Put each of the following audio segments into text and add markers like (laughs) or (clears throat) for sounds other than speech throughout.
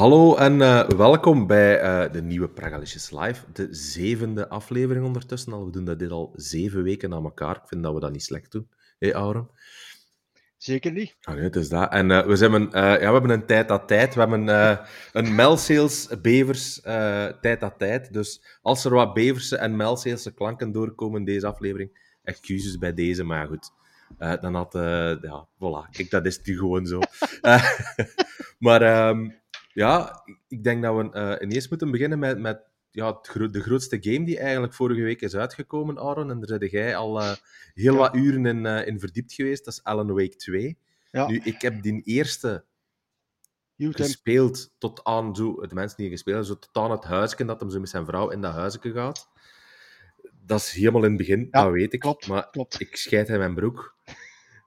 Hallo en uh, welkom bij uh, de nieuwe Pragalicious Live. De zevende aflevering ondertussen al. We doen dat dit al zeven weken na elkaar. Ik vind dat we dat niet slecht doen. Hé, hey, Auron? Zeker niet. Ah, nee, het is dat. En uh, we, zijn, ja, we hebben een tijd dat tijd. We hebben een Melsales Bevers tijd dat tijd. Dus als er wat Beverse en Melsalese klanken doorkomen in deze aflevering, excuses bij deze, maar goed. dan had, ja, voilà. Kijk, dat is nu gewoon zo. (laughs) maar um, ja, ik denk dat we uh, ineens moeten beginnen met, met ja, de grootste game die eigenlijk vorige week is uitgekomen, Aaron. En daar zit jij al uh, heel wat uren in, uh, in verdiept geweest. Dat is Alan Wake 2. Ja. Nu, ik heb die eerste gespeeld tot aan zo, de mensen die gespeeld hebben, zo tot aan het huisje dat hem zo met zijn vrouw in dat huisje gaat. Dat is helemaal in het begin, ja, dat weet ik. Klopt, maar klopt. ik scheid in mijn broek.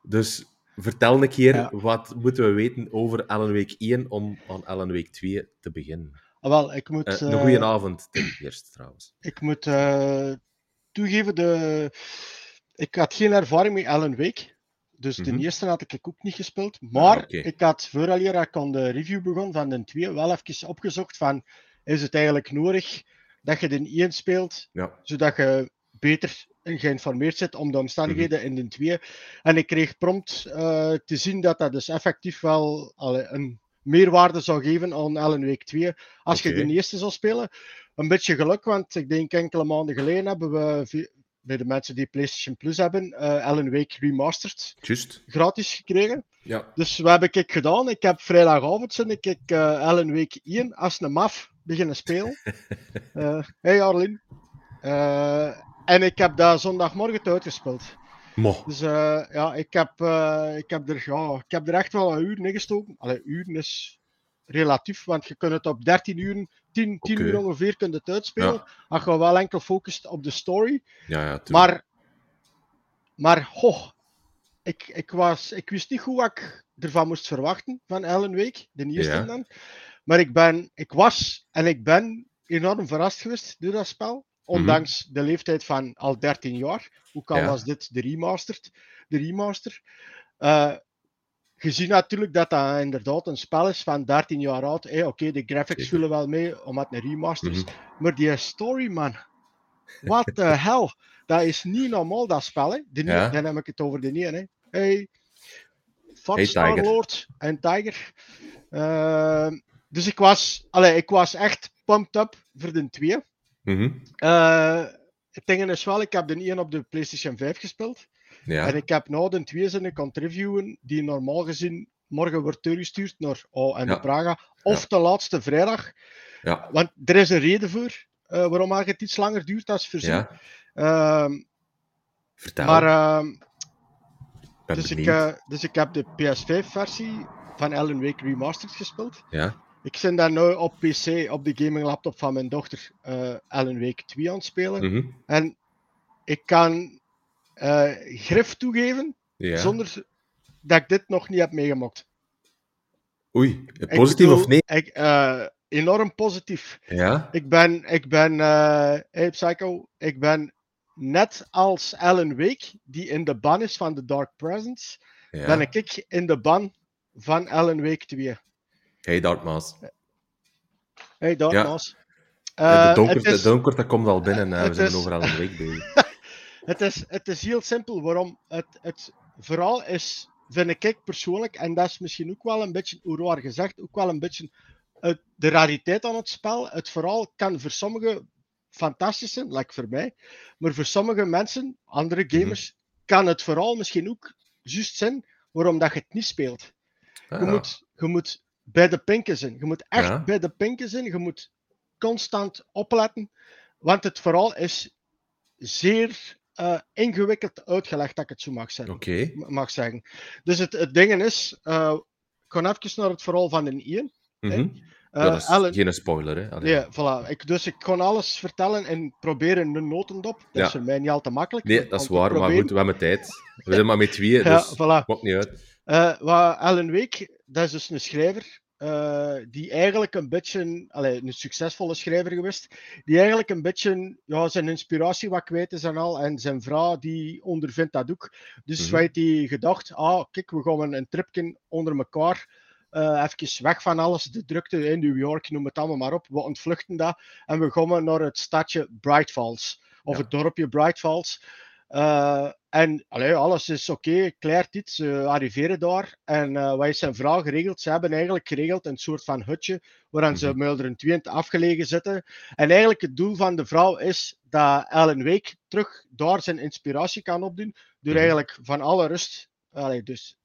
Dus Vertel een keer, wat moeten we weten over Alan Week 1 om aan Alan Week 2 te beginnen? Ah, wel, ik moet... Uh, een goede avond ten eerste, trouwens. Ik moet uh, toegeven, de... ik had geen ervaring met Alan Wake. Dus mm -hmm. de eerste had ik ook niet gespeeld. Maar ah, okay. ik had, vooraleer ik aan de review begon van de 2, wel even opgezocht van, is het eigenlijk nodig dat je de 1 speelt, ja. zodat je beter geïnformeerd zit om de omstandigheden mm -hmm. in de twee. En ik kreeg prompt uh, te zien dat dat dus effectief wel allee, een meerwaarde zou geven aan Ellen Week 2 als okay. je de eerste zou spelen. Een beetje geluk, want ik denk enkele maanden geleden hebben we bij de mensen die PlayStation Plus hebben, uh, Alan Wake Remastered Just. gratis gekregen. Ja. Dus wat heb ik gedaan? Ik heb vrijdagavond zin ik uh, Alan Wake 1 als een maf beginnen spelen. uh, (laughs) hey Arlene. Uh, en ik heb dat zondagmorgen uitgespeeld. Mo. Dus uh, ja, ik heb, uh, ik, heb er, ja, ik heb er echt wel een uur in gestoken. Allee, uren is relatief, want je kunt het op 13 uur, 10, 10 okay. uur ongeveer kunt het uitspelen. Ja. Als je wel enkel focust op de story. Ja, ja, maar, maar ho, ik, ik, was, ik wist niet hoe ik ervan moest verwachten van Ellen Week, de eerste ja. dan. Maar ik, ben, ik was en ik ben enorm verrast geweest door dat spel. Ondanks mm -hmm. de leeftijd van al 13 jaar. Hoe kan ja. was dit de remastered? De remaster. Uh, gezien natuurlijk dat dat inderdaad een spel is van 13 jaar oud. Hey, Oké, okay, de graphics vullen wel mee, omdat het een remaster is. Mm -hmm. Maar die story, man. What the (laughs) hell? Dat is niet normaal, dat spel. Hè? De ja. Dan heb ik het over de nieuwe. Hè? Hey, hey, Star-Lord en Tiger. Uh, dus ik was, allez, ik was echt pumped up voor de twee. Mm -hmm. uh, het ding is wel, ik heb de 1 op de PlayStation 5 gespeeld. Ja. En ik heb nou de 2 zin ik kan reviewen, die normaal gezien morgen wordt teruggestuurd naar oh, en ja. Praga. Of ja. de laatste vrijdag. Ja. Want er is een reden voor uh, waarom het iets langer duurt als voorzien. Ja. Uh, Vertel. Maar, uh, dus, ik, uh, dus ik heb de PS5-versie van Ellen Wake Remastered gespeeld. Ja. Ik zit daar nu op PC, op de gaming laptop van mijn dochter, uh, Alan Wake 2 aan het spelen. Mm -hmm. En ik kan uh, grif toegeven, ja. zonder dat ik dit nog niet heb meegemaakt. Oei, positief bedoel, of nee? Ik, uh, enorm positief. Ja? Ik ben, ik ben hey Psycho, ik ben net als Alan Wake, die in de ban is van The Dark Presence, ja. ben ik in de ban van Alan Wake 2. Hey Dartmaas. Hey Dartmaas. Ja. Uh, de, donker, is, de donker dat komt al binnen. Uh, we zijn is, overal een week bezig. (laughs) het, is, het is heel simpel waarom. Het, het vooral is, vind ik persoonlijk, en dat is misschien ook wel een beetje, hoe gezegd, ook wel een beetje het, de rariteit aan het spel. Het vooral kan voor sommigen fantastisch zijn, like voor mij. Maar voor sommige mensen, andere gamers, mm -hmm. kan het vooral misschien ook juist zijn waarom dat je het niet speelt. Ah, je, moet, je moet bij de pinken zijn. Je moet echt ja. bij de pinken zijn. Je moet constant opletten. Want het vooral is zeer uh, ingewikkeld uitgelegd, dat ik het zo mag zeggen. Okay. Mag zeggen. Dus het, het ding is, uh, ik ga even naar het verhaal van een Ian. Mm -hmm. uh, dat is Ellen, geen spoiler, hè? Allee. Ja, voilà. Ik, dus ik kon alles vertellen en proberen een notendop. Dat ja. is voor mij niet al te makkelijk. Nee, dat is waar, maar goed, we hebben tijd. We zijn maar met tweeën, (laughs) dus ja, voilà. maakt niet uit. Wat Alan Wake, dat is dus een schrijver uh, die eigenlijk een beetje, allee, een succesvolle schrijver geweest, die eigenlijk een beetje ja, zijn inspiratie wat kwijt is en al. En zijn vrouw die ondervindt dat ook. Dus mm -hmm. heeft hij gedacht, ah kijk, we gaan een tripje onder elkaar Uh, even weg van alles, de drukte in New York, noem het allemaal maar op. We ontvluchten dat en we komen naar het stadje Bright Falls. Of het dorpje Bright Falls. Uh, en allee, alles is oké, okay, klaart iets, ze arriveren daar. En wat is zijn vrouw geregeld? Ze hebben eigenlijk geregeld een soort van hutje waarin ze Mulderen 2 afgelegen zitten. En eigenlijk het doel van de vrouw is dat Ellen Wake terug daar zijn inspiratie kan opdoen. Door -hmm. eigenlijk van alle rust, allee, dus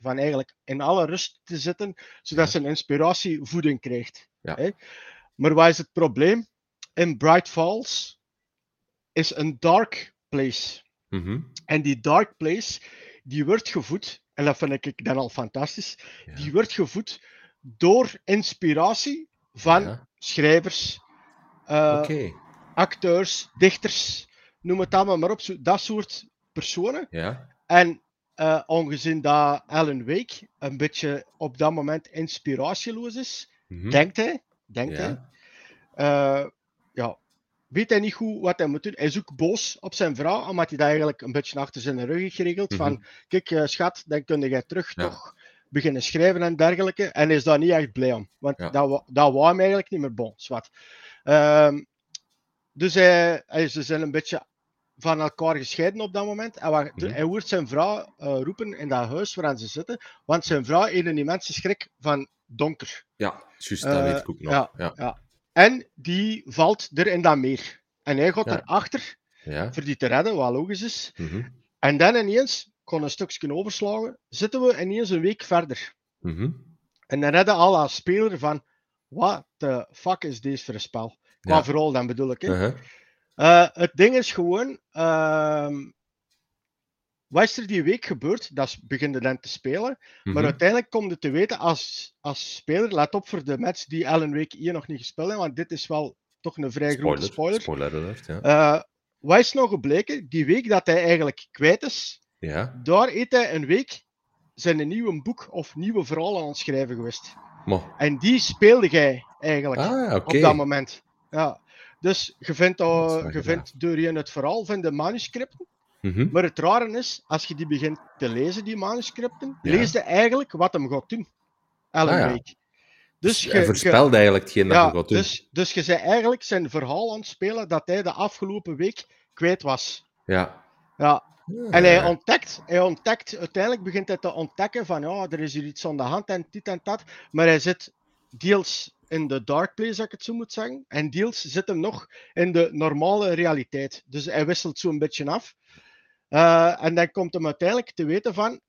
van eigenlijk in alle rust te zitten, zodat ze een inspiratievoeding krijgt. Ja. Hè? Maar wat is het probleem? In Bright Falls is een dark place. Mm -hmm. En die dark place, die wordt gevoed, en dat vind ik dan al fantastisch, ja. die wordt gevoed door inspiratie van Ja. schrijvers, uh, Oké. acteurs, dichters, noem het allemaal maar op, dat soort personen. Ja. En uh, ongezien dat Alan Wake een beetje op dat moment inspiratieloos is, Mhm. denkt hij, denkt hij, uh, ja, weet hij niet goed wat hij moet doen. Hij is ook boos op zijn vrouw, omdat hij dat eigenlijk een beetje achter zijn rug heeft geregeld. Mhm. Van, kijk eh, schat, dan kun jij terug Ja. toch beginnen schrijven en dergelijke. En hij is daar niet echt blij om. Want Ja. dat, dat wou hem eigenlijk niet meer bon. Zwat. Ehm, dus hij, hij, ze zijn een beetje van elkaar gescheiden op dat moment. En Mhm. Hij hoort zijn vrouw eh, roepen in dat huis waar ze zitten. Want zijn vrouw heeft een immense schrik van donker. Ja, juist, dat Eh, weet ik ook nog. ja. Ja. En die valt er in dat meer. En hij gaat Ja. erachter Ja. voor die te redden, wat logisch is. Mhm. En dan ineens, kon een stukje overslagen, zitten we ineens een week verder. Mhm. En dan redden al als speler van, what the fuck is deze voor een spel? Qua Ja. verhaal dan bedoel ik. Uh-huh. Eh, het ding is gewoon, ehm, wat is er die week gebeurd? Dat is- begint dan te spelen. Maar Mhm. uiteindelijk komt het te weten als, als speler, let op voor de match die Ellen Week hier nog niet gespeeld hebben, want dit is wel toch een vrij grote spoiler. Spoiler alert, ja. Eh, wat is nou gebleken? Die week dat hij eigenlijk kwijt is, ja. daar heeft hij een week zijn nieuwe boek of nieuwe verhaal aan het schrijven geweest. Maar, En die speelde jij eigenlijk ah, op dat moment. Ja. Dus je vindt, uh, je vindt het verhaal van de manuscripten. Mhm. Maar het rare is, als je die begint te lezen, die manuscripten, Ja. lees je eigenlijk wat hem gaat doen. Ellen Ah, ja. Wake. Dus Hij je, je- voorspelde eigenlijk hetgeen dat ja, je gaat doen. dus, dus je zei eigenlijk zijn verhaal aan het spelen dat hij de afgelopen week kwijt was. Ja. Ja. En hij Ah, ontdekt, hij ontdekt, uiteindelijk begint hij te ontdekken van ja, er is hier iets aan de hand en dit en dat. Maar hij zit deels in de dark place, als ik het zo moet zeggen. En deels zit hem nog in de normale realiteit. Dus hij wisselt zo een beetje af. Eh, en dan komt hem uiteindelijk te weten van,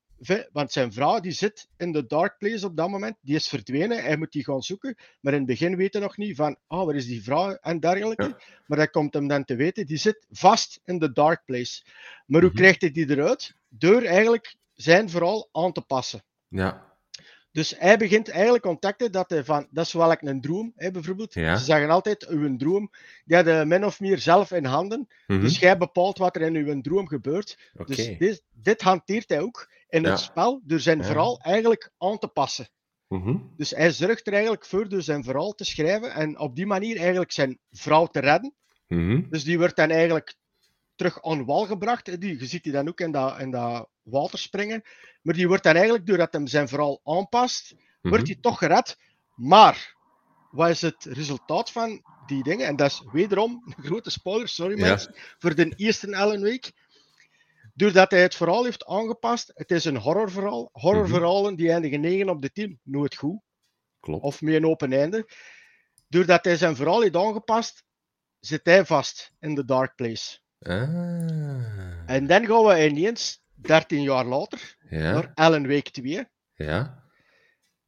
want zijn vrouw die zit in de dark place op dat moment, die is verdwenen, hij moet die gaan zoeken. Maar in het begin weet hij nog niet van, oh, waar is die vrouw en dergelijke. Ja. Maar dat komt hem dan te weten, die zit vast in de dark place. Maar hoe Mhm. krijgt hij die eruit? Door eigenlijk zijn verhaal aan te passen. Ja. Dus hij begint eigenlijk ontdekken dat hij van, dat is wel like een droom, hè, bijvoorbeeld. Ja. Ze zeggen altijd, uw droom, die had je min of meer zelf in handen. Mhm. Dus jij bepaalt wat er in uw droom gebeurt. Dus dit, dit hanteert hij ook in Ja. het spel door zijn Ja. verhaal eigenlijk aan te passen. Mhm. Dus hij zorgt er eigenlijk voor door zijn verhaal te schrijven en op die manier eigenlijk zijn vrouw te redden. Mhm. Dus die wordt dan eigenlijk terug aan wal gebracht. Die, je ziet die dan ook in dat, in dat water springen. Maar die wordt dan eigenlijk, doordat hem zijn verhaal aanpast, wordt Mhm. hij toch gered. Maar, wat is het resultaat van die dingen? En dat is wederom een grote spoiler, sorry Ja. mensen, voor de eerste Ellen Week. Doordat hij het verhaal heeft aangepast, het is een horrorverhaal. Horrorverhalen die eindigen 9 op de 10, nooit goed. Klopt. Of met een open einde. Doordat hij zijn verhaal heeft aangepast, zit hij vast in de dark place. Ah. En dan gaan we ineens, 13 jaar later, Ja. naar Ellen Week 2. Ja.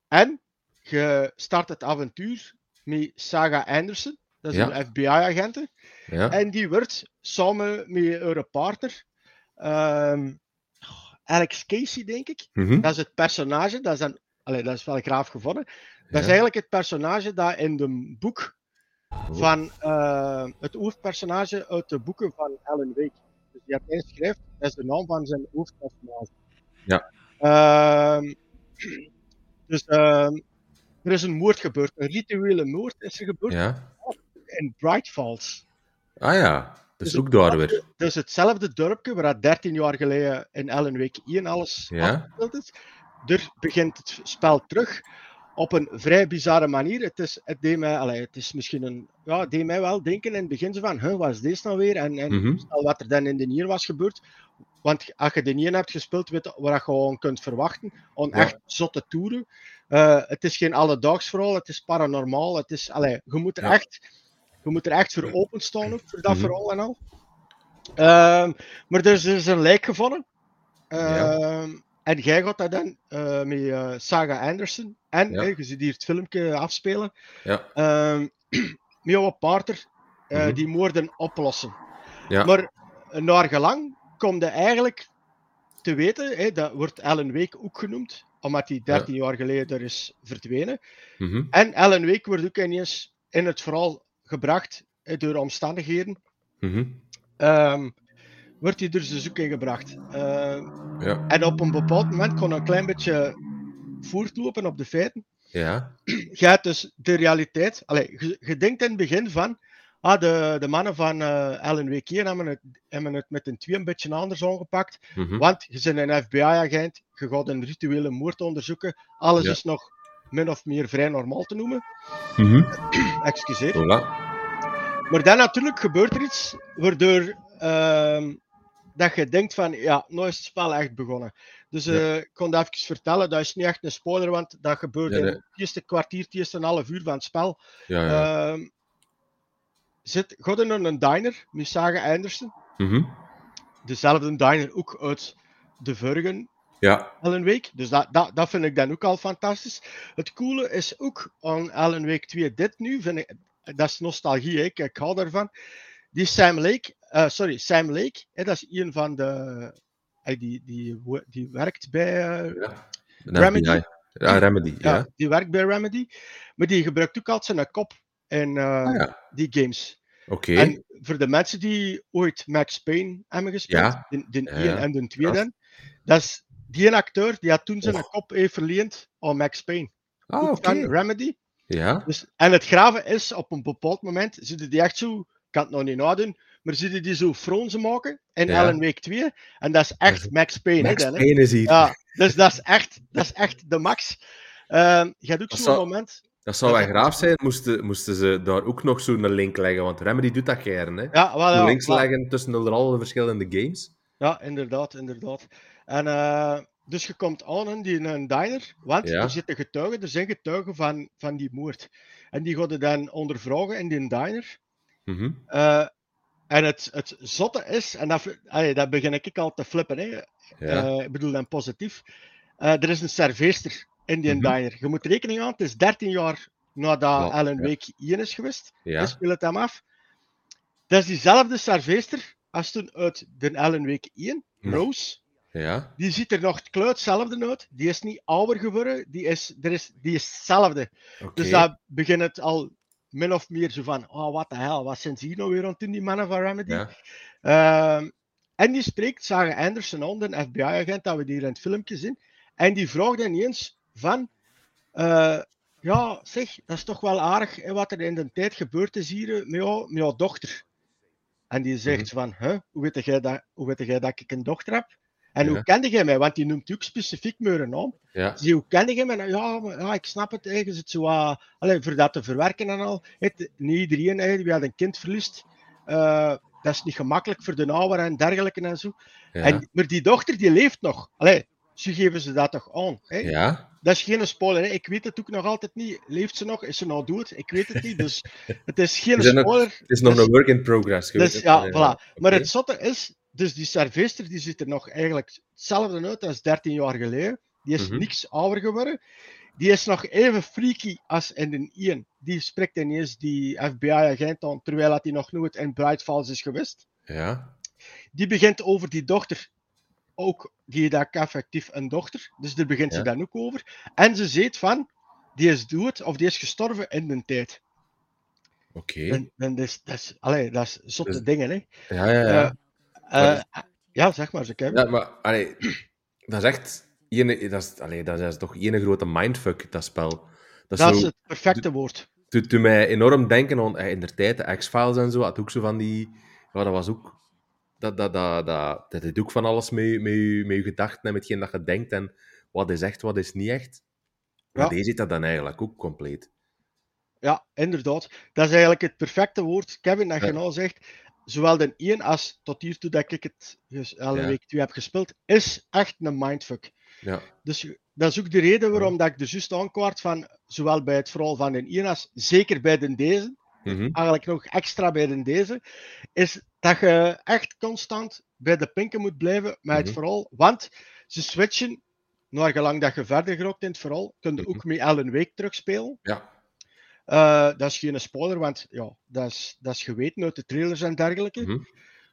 En je start het avontuur met Saga Anderson. Dat is Ja. een FBI-agent. Ja. En die wordt samen met haar partner, ehm, Alex Casey, denk ik. Mhm. Dat is het personage, dat is, dan, allee, dat is wel graaf gevonden. Dat is eigenlijk het personage dat in de boek van eh, het hoofdpersonage uit de boeken van Alan Wake. Dus schrijft, dat is de naam van zijn hoofdpersonage. Ja. Ehm, dus ehm, er is een moord gebeurd, een rituele moord is er gebeurd Ja. in Bright Falls. Ah ja. Dus Dus ook daar weer. Dus hetzelfde dorpje waar dat 13 jaar geleden in Ellen Wake 1 alles Ja. afgespeeld is. er begint het spel terug op een vrij bizarre manier. Het is, het deed mij, allee, het is misschien een, ja, het deed mij wel denken in het begin van, huh, wat is dit nou weer? En, en stel wat er dan in de nier was gebeurd. Want als je de nier hebt gespeeld, weet je wat je gewoon kunt verwachten. On Ja. echt zotte toeren. Eh, het is geen alledaags verhaal, het is paranormaal. Het is, allee, je, moet er Ja. echt, je moet er echt voor openstaan ook, voor dat verhaal en al. Ehm, maar er is, er is een lijk gevonden. Ja. En jij gaat dat dan eh, met eh, Saga Anderson. En Ja. je ziet hier het filmpje afspelen. Ja, ehm (clears throat) met jouw partner eh, Mhm. die moorden oplossen. ja. Maar naar gelang komt je eigenlijk te weten, hè, dat wordt Alan Wake ook genoemd, omdat hij 13 jaar geleden er is verdwenen. Mhm. En Alan Wake wordt ook ineens in het verhaal gebracht hè, door omstandigheden. Mhm. Ehm, wordt hij er dus ook in gebracht. Ehm, Ja, en op een bepaald moment kon een klein beetje voortlopen op de feiten. ja. (clears throat) Je hebt dus de realiteit. Allee, je, je denkt in het begin van. Ah, de, de mannen van eh Alan Wake hier hebben het, hebben het met een twee een beetje anders aangepakt. Mhm. Want je bent een FBI-agent, je gaat een rituele moord onderzoeken. Alles Ja. is nog min of meer vrij normaal te noemen. Mhm. (clears throat) Excuseer. Voilà. Maar dan natuurlijk gebeurt er iets waardoor ehm, dat je denkt van, ja, nou is het spel echt begonnen. Dus Ja. eh, ik kon dat even vertellen, dat is niet echt een spoiler, want dat gebeurt Ja, in het eerste kwartier, het eerste half uur van het spel. Ja, ja. Ehm zit God in een diner, met Saga Anderson. Mhm. Dezelfde diner ook uit de vorige Ja, Alan Wake. Dus dat, dat, dat vind ik dan ook al fantastisch. Het coole is ook aan Alan Wake 2, dit nu, vind ik, dat is nostalgie, ik, ik hou daarvan. Die Sam Lake, eh, sorry, Sam Lake, hè, dat is een van de, die, die, die werkt bij, eh, ja. Remedy? FBI. Ja, Remedy. ja, Ja. die werkt bij Remedy, maar die gebruikt ook altijd zijn kop in eh, Ah, ja. die games. Oké. En voor de mensen die ooit Max Payne hebben gespeeld, Ja. de, de Ja, 1 ja. en de 2 Ja. dan, dat is die een acteur die had toen zijn kop heeft verleend aan Max Payne. Ah, oké. Remedy. Ja. Dus, en het graven is, op een bepaald moment zitten die echt zo, ik kan het nog niet nadoen, maar zitten die zo fronzen maken in Ja. Wake 2. En dat is echt Max Payne. Max hè, dan, hè. Payne is hier. Ja, dus dat is echt, dat is echt de max. Ehm je hebt ook zo'n zou- moment. Dat zou wel graaf zijn, moesten, moesten ze daar ook nog zo'n link leggen. Want Remedy doet dat gern, hè. Ja, wel, ja, links wel. leggen tussen de alle verschillende games. Ja, inderdaad, inderdaad. En eh, dus je komt aan in die in een diner, want Ja. er zitten getuigen, er zijn getuigen van, van die moord. En die gaan je dan ondervragen in die diner. Eh, en het, het zotte is, en dat, allee, dat begin ik al te flippen, hè. Ja. Eh, ik bedoel dan positief. Eh, er is een serveester in die Mhm. diner. Je moet rekening houden, het is 13 jaar nadat Ja, Alan ja. Wake 1 is geweest. ja. Je speelt hem af. Dat is diezelfde serveester als toen uit de Alan Wake 1, Ja. Rose. Ja. Die ziet er nog het kluit hetzelfde uit. Die is niet ouder geworden. Die is, er is, die is hetzelfde. Dus daar begint het al min of meer zo van: oh, wat de hel, wat zijn ze hier nou weer aan doen, die mannen van Remedy? Ja. Ehm, en die spreekt Sarah Anderson aan, de FBI-agent, dat we die hier in het filmpje zien. En die vraagt ineens van... eh, ja, zeg, dat is toch wel aardig hè, wat er in de tijd gebeurd is hier eh, met, jou, met jouw dochter. En die zegt Mhm. van, huh, hoe, weet jij dat, hoe weet jij dat ik een dochter heb? En Ja. hoe kende jij mij? Want die noemt ook specifiek mijn naam. Ja. Zie, hoe kende je mij? Nou, ja, ja, ik snap het. Je zit zo, uh, voor dat te verwerken en al. Het, niet iedereen die had een kind verliest. eh, dat is niet gemakkelijk voor de ouder en dergelijke en zo. Ja. En, maar die dochter die leeft nog. Allee, zo geven ze dat toch aan. Hè? ja. Dat is geen spoiler. Hè? Ik weet het ook nog altijd niet. Leeft ze nog? Is ze nou dood? Ik weet het niet. Dus (laughs) het is geen nog- spoiler. Het is nog Dus- een work in progress. dus, het. ja, voilà. Maar het zotte is, dus die serveester die ziet er nog eigenlijk hetzelfde uit als 13 jaar geleden. Die is Mhm. niks ouder geworden. Die is nog even freaky als in de Ian. Die spreekt ineens die FBI-agent aan, terwijl hij nog nooit in Bright Falls is geweest. Ja. Die begint over die dochter. Ook, die heeft effectief een dochter. Dus daar begint ze dan ook over. En ze zegt van, die is dood of die is gestorven in de tijd. Oké. En, en dat is, dat is, allee, dat is zotte Dus- dingen, hè. Ja, ja, ja. Eh, Maar eh, ja, zeg maar, ze Kevin. Ja, maar allee, dat is echt... Ene, dat, is, allee, dat is toch één grote mindfuck, dat spel. Dat is Dat zo, is het perfecte woord. doet, doet mij enorm denken aan eh, in de tijd, de X-Files en zo, had ook zo van die... Ja, dat was ook... Dat, dat, dat, dat, dat heeft ook van alles met, met, met je gedachten en met hetgeen dat je denkt. En wat is echt, wat is niet echt. Maar Ja. deze zit dat dan eigenlijk ook compleet. Ja, inderdaad. Dat is eigenlijk het perfecte woord, Kevin, dat je Ja. nou zegt. Zowel de 1 als tot hiertoe dat ik het dus Ja. week 2 heb gespeeld, is echt een mindfuck. Ja. Dus dat is ook de reden waarom dat ik de juist aankwaart van, zowel bij het verhaal van de 1 als zeker bij de deze, Mhm. eigenlijk nog extra bij de deze, is dat je echt constant bij de pinken moet blijven met het Mhm. verhaal. Want ze switchen, naar gelang dat je verder geraakt in het verhaal, kun je Mhm. ook met Ellen Week terugspelen. Ja. Eh, dat is geen spoiler, want ja, dat, is, dat is geweten uit de trailers en dergelijke. Mhm.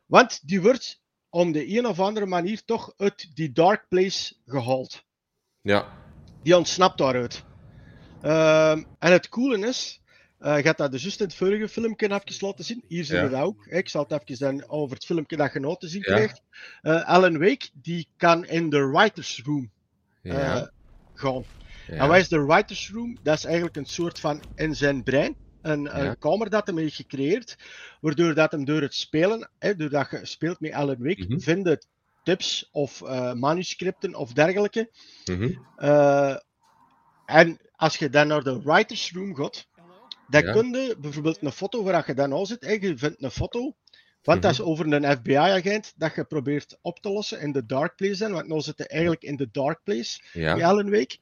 Want die wordt op de een of andere manier toch uit die dark place gehaald. Ja. Die ontsnapt daaruit. Ehm, en het coole is, je hebt dat dus in het vorige filmpje even laten zien. Hier zie je Ja. dat ook. Ik zal het even dan over het filmpje dat je nou te zien Ja. krijgt. Eh Alan Wake, die kan in de writers room Ja. gaan. En wat is de writers room? Dat is eigenlijk een soort van in zijn brein. Een, een kamer dat hij heeft gecreëerd, waardoor dat hem door het spelen, hè, doordat je speelt met Alan Wake, Mhm. vinden tips of eh, manuscripten of dergelijke. Mhm. Eh, en als je dan naar de writers room gaat, dan Ja. kun je bijvoorbeeld een foto waar je dan al zit, hè, je vindt een foto, want dat is Mhm. over een FBI-agent dat je probeert op te lossen in de dark place, dan, want nu zit je eigenlijk in de dark place Ja. bij Alan Wake.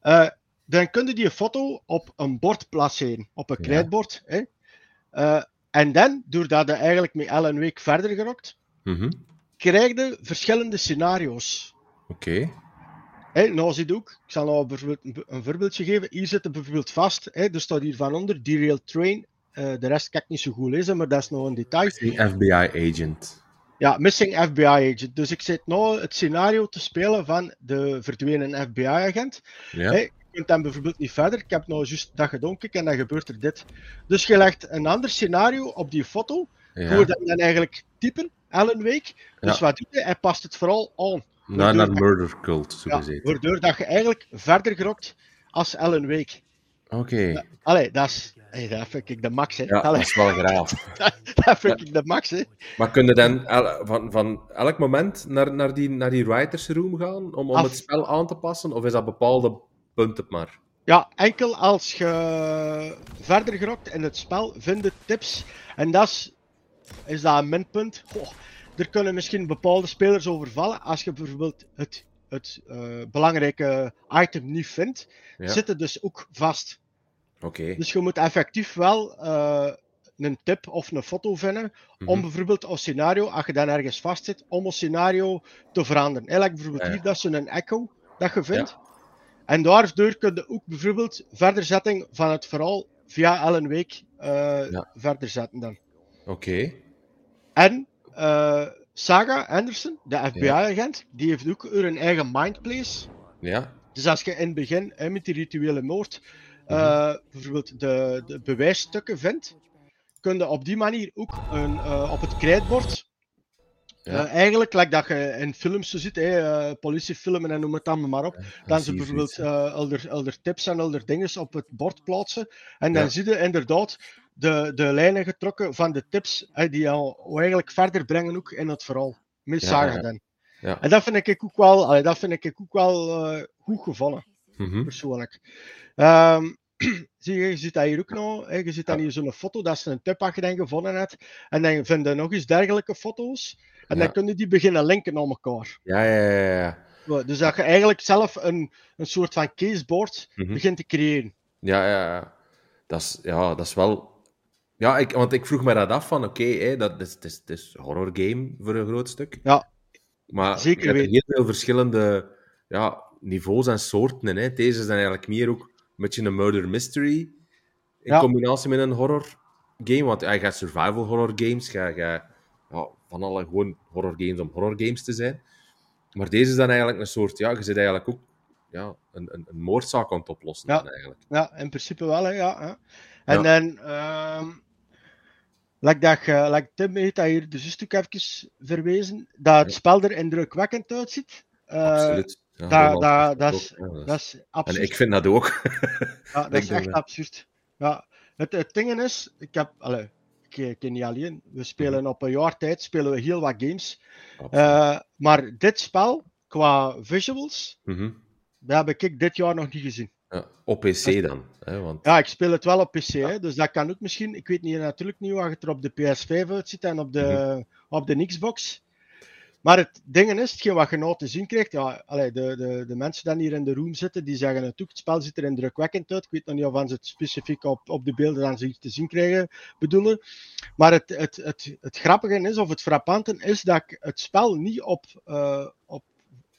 Eh, dan kun je die foto op een bord placeren, op een krijtbord. Eh, en dan, doordat je eigenlijk met Alan Wake verder gerokt, Mhm. krijg je verschillende scenario's. Oké. Hè, nou zie je ook, ik zal nou bijvoorbeeld een, een voorbeeldje geven. Hier zit er bijvoorbeeld vast, er staat hier van onder, derail train. Eh, de rest kan ik niet zo goed lezen, maar dat is nog een detail. FBI agent. Ja, missing FBI agent. Dus ik zit nou het scenario te spelen van de verdwenen FBI agent. Ja. Hey, je kunt dan bijvoorbeeld niet verder. Ik heb nou juist dat gedaan en dan gebeurt er dit. Dus je legt een ander scenario op die foto. Ja. dat dan eigenlijk typen, Alan Wake. Dus Ja. wat doet hij? Hij past het vooral aan. Naar dat- murder cult, zo Ja, waardoor dat je eigenlijk verder gerokt als Alan Wake. Oké. Allee, dat is... Hey, dat vind ik de max, hè. Ja, Allee, dat is wel graaf. (laughs) dat vind ik de max, hè. Maar kun je dan el- van, van elk moment naar, naar, die, naar die writers room gaan om, om Af- het spel aan te passen? Of is dat bepaalde punten maar? Ja, enkel als je verder gerokt in het spel vinden tips. En dat is, is dat een minpunt. Goh, er kunnen misschien bepaalde spelers overvallen. Als je bijvoorbeeld het, het eh, belangrijke item niet vindt, Ja. zit het dus ook vast. Oké. Dus je moet effectief wel eh, een tip of een foto vinden om Mhm. bijvoorbeeld een scenario, als je dan ergens vast zit, om een scenario te veranderen. Eigenlijk bijvoorbeeld Ja, ja. hier, dat is een echo dat je vindt. En daardoor kun je ook bijvoorbeeld verderzetting van het verhaal via Wake eh, Ja. verder zetten dan. Oké. En Saga Anderson, de FBI-agent, die heeft ook een eigen mindplace. Ja. Dus als je in het begin hè, met die rituele moord Mhm. eh, bijvoorbeeld de, de bewijsstukken vindt, kun je op die manier ook een, eh, op het krijtbord, Ja. eh, eigenlijk, like dat je in films zo ziet, hè, politiefilmen en noem het allemaal maar op, dan ze bijvoorbeeld elder, elder tips en elder dingen op het bord plaatsen. En dan Ja. zie je inderdaad de, de lijnen getrokken van de tips hè, die al eigenlijk verder brengen ook in het verhaal. Met Ja, ja. En dat vind ik ook wel, allee, dat vind ik ook wel eh, goed gevallen, Mhm. persoonlijk. Ehm, (clears throat) zie je, je ziet dat hier ook nog. Hè, je ziet dan hier zo'n foto, dat is een tip gevonden hebt. En dan vinden nog eens dergelijke foto's. En Ja. dan kun je die beginnen linken naar elkaar. Ja, ja, ja, ja. Ja, Dus dat je eigenlijk zelf een, een soort van caseboard Mhm. begint te creëren. Ja, ja, ja. Dat is, ja, dat is wel... Ja, ik, want ik vroeg me dat af van, oké, dat is, het is, het is een horror game voor een groot stuk. Ja, Maar zeker je hebt heel veel verschillende ja, niveaus en soorten. Hè. Deze is dan eigenlijk meer ook een beetje een murder mystery in Ja. combinatie met een horror game. Want je hebt survival horror games, je, ja, van alle gewoon horror games om horror games te zijn. Maar deze is dan eigenlijk een soort, ja, je zit eigenlijk ook ja, een, een, een moordzaak aan het oplossen. Ja. eigenlijk. Ja, in principe wel, hè, ja. hè. En dan, ehm like dat, like Tim heeft dat hier dus een stuk even verwezen, dat het spel er indrukwekkend uitziet. Eh, Absoluut. Ja, dat- dat- is- ja, dat is- absurd. En ik vind dat ook. (laughs) Ja, dat is echt absurd. Ja, het, het ding is, ik heb, allee, ik ik ken niet alleen, we spelen op een jaar tijd spelen we heel wat games. Eh, maar dit spel qua visuals, Mhm. dat heb ik dit jaar nog niet gezien. Ja, op PC dan. Hè, want... Ja, ik speel het wel op PC, hè, dus dat kan ook misschien. Ik weet niet, natuurlijk niet hoe het er op de PS5 uitziet en op de, op de Xbox. Maar het ding is, hetgeen wat je nou te zien krijgt, ja, allee, de, de, de mensen die hier in de room zitten, die zeggen het ook, het spel ziet er indrukwekkend uit. Ik weet nog niet of ze het specifiek op, op de beelden dan ze te zien krijgen bedoelen. Maar het, het, het, het grappige is, of het frappante is, dat ik het spel niet op... eh, op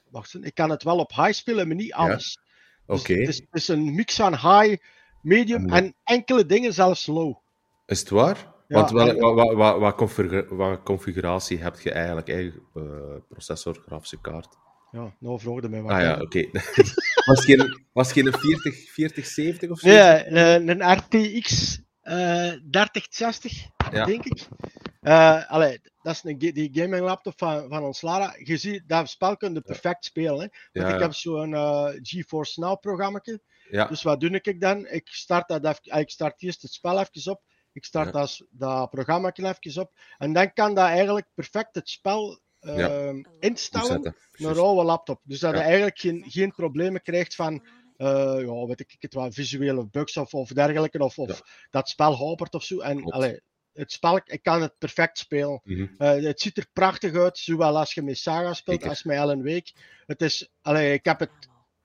wacht eens, ik kan het wel op high spelen, maar niet alles. Oké. het, is, het is een mix van high, medium en enkele dingen zelfs low. Is het waar? Ja, Want wel, wat, wat, wat, wat, configura- wat configuratie heb je eigenlijk? Eigen eh, processor, grafische kaart. Ja, nou vroegde mij wat. Ah ja, oké. (laughs) was geen, was het geen 40, 4070 of zo? Nee, een, een RTX eh 3060, Ja. denk ik. Allee, dat is een, die gaming laptop van, van ons Lara. Je ziet, dat spel kun je perfect spelen. Hè? Want Ja, ik heb zo'n eh GeForce Now programma. Dus wat doe ik dan? Ik start, dat even, ah, ik start eerst het spel even op. Ik start dat, dat programma even op. En dan kan dat eigenlijk perfect het spel eh, Ja. instellen naar een oude laptop. Dus dat Ja. je eigenlijk geen, geen problemen krijgt van eh, ja, weet ik het wel, visuele bugs of, of dergelijke. Of, of dat spel hapert of zo. En allee, het spel, ik kan het perfect spelen. Mhm. Eh, het ziet er prachtig uit, zowel als je met Saga speelt Zeker. als met Alan Wake. Het is, allee, ik heb het,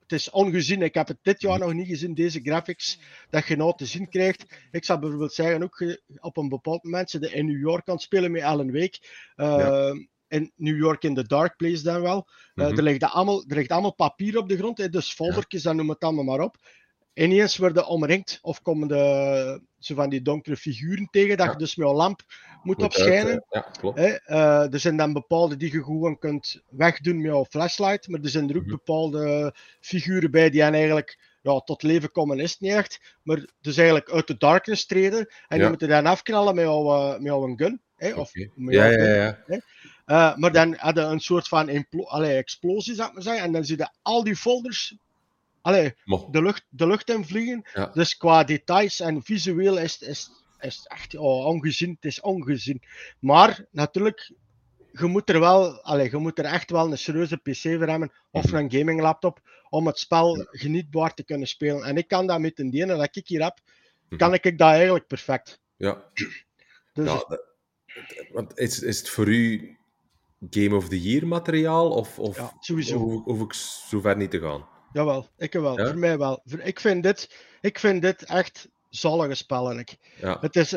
het is ongezien. Ik heb het dit jaar Mhm. nog niet gezien, deze graphics, dat je nou te zien krijgt. Ik zou bijvoorbeeld zeggen, ook op een bepaald moment je in New York kan spelen met Wake. Eh, Ja. In New York in the Dark Place dan wel. Eh, Mhm. er, ligt allemaal, er ligt allemaal papier op de grond, hè, dus foldertjes, dan noem het allemaal maar op. Ineens worden omringd of komen de, zo van die donkere figuren tegen, dat Ja. je dus met een lamp moet, Moet opschijnen. uit, eh, ja, klopt. Eh, er zijn dan bepaalde die je gewoon kunt wegdoen met jouw flashlight, maar er zijn er ook Mhm. bepaalde figuren bij die dan eigenlijk ja, tot leven komen, is het niet echt, maar dus eigenlijk uit de darkness treden en Ja. je moet er dan afknallen met jouw, eh, met jouw gun. Of met Ja, jouw ja, gun. ja. Eh, maar dan hadden een soort van implo- allee, explosie, zou ik maar zeggen, en dan zie je al die folders allee, Mo- de, lucht, de lucht in vliegen. Ja. Dus qua details en visueel is, is, is echt oh, ongezien. Het is ongezien. Maar natuurlijk, je moet er wel, allee, je moet er echt wel een serieuze PC voor hebben of Mhm. een gaming laptop om het spel genietbaar te kunnen spelen. En ik kan dat met een dene dat ik hier heb, Mhm. kan ik dat eigenlijk perfect. Ja, Dus ja dat- want is, is het voor u Game of the Year materiaal? Of, of ja, sowieso. hoef, hoef ik zo ver niet te gaan? Jawel, ik wel. Ja? Voor mij wel. Ik vind dit, ik vind dit echt zalige spellen. Ik. Ja, Het is,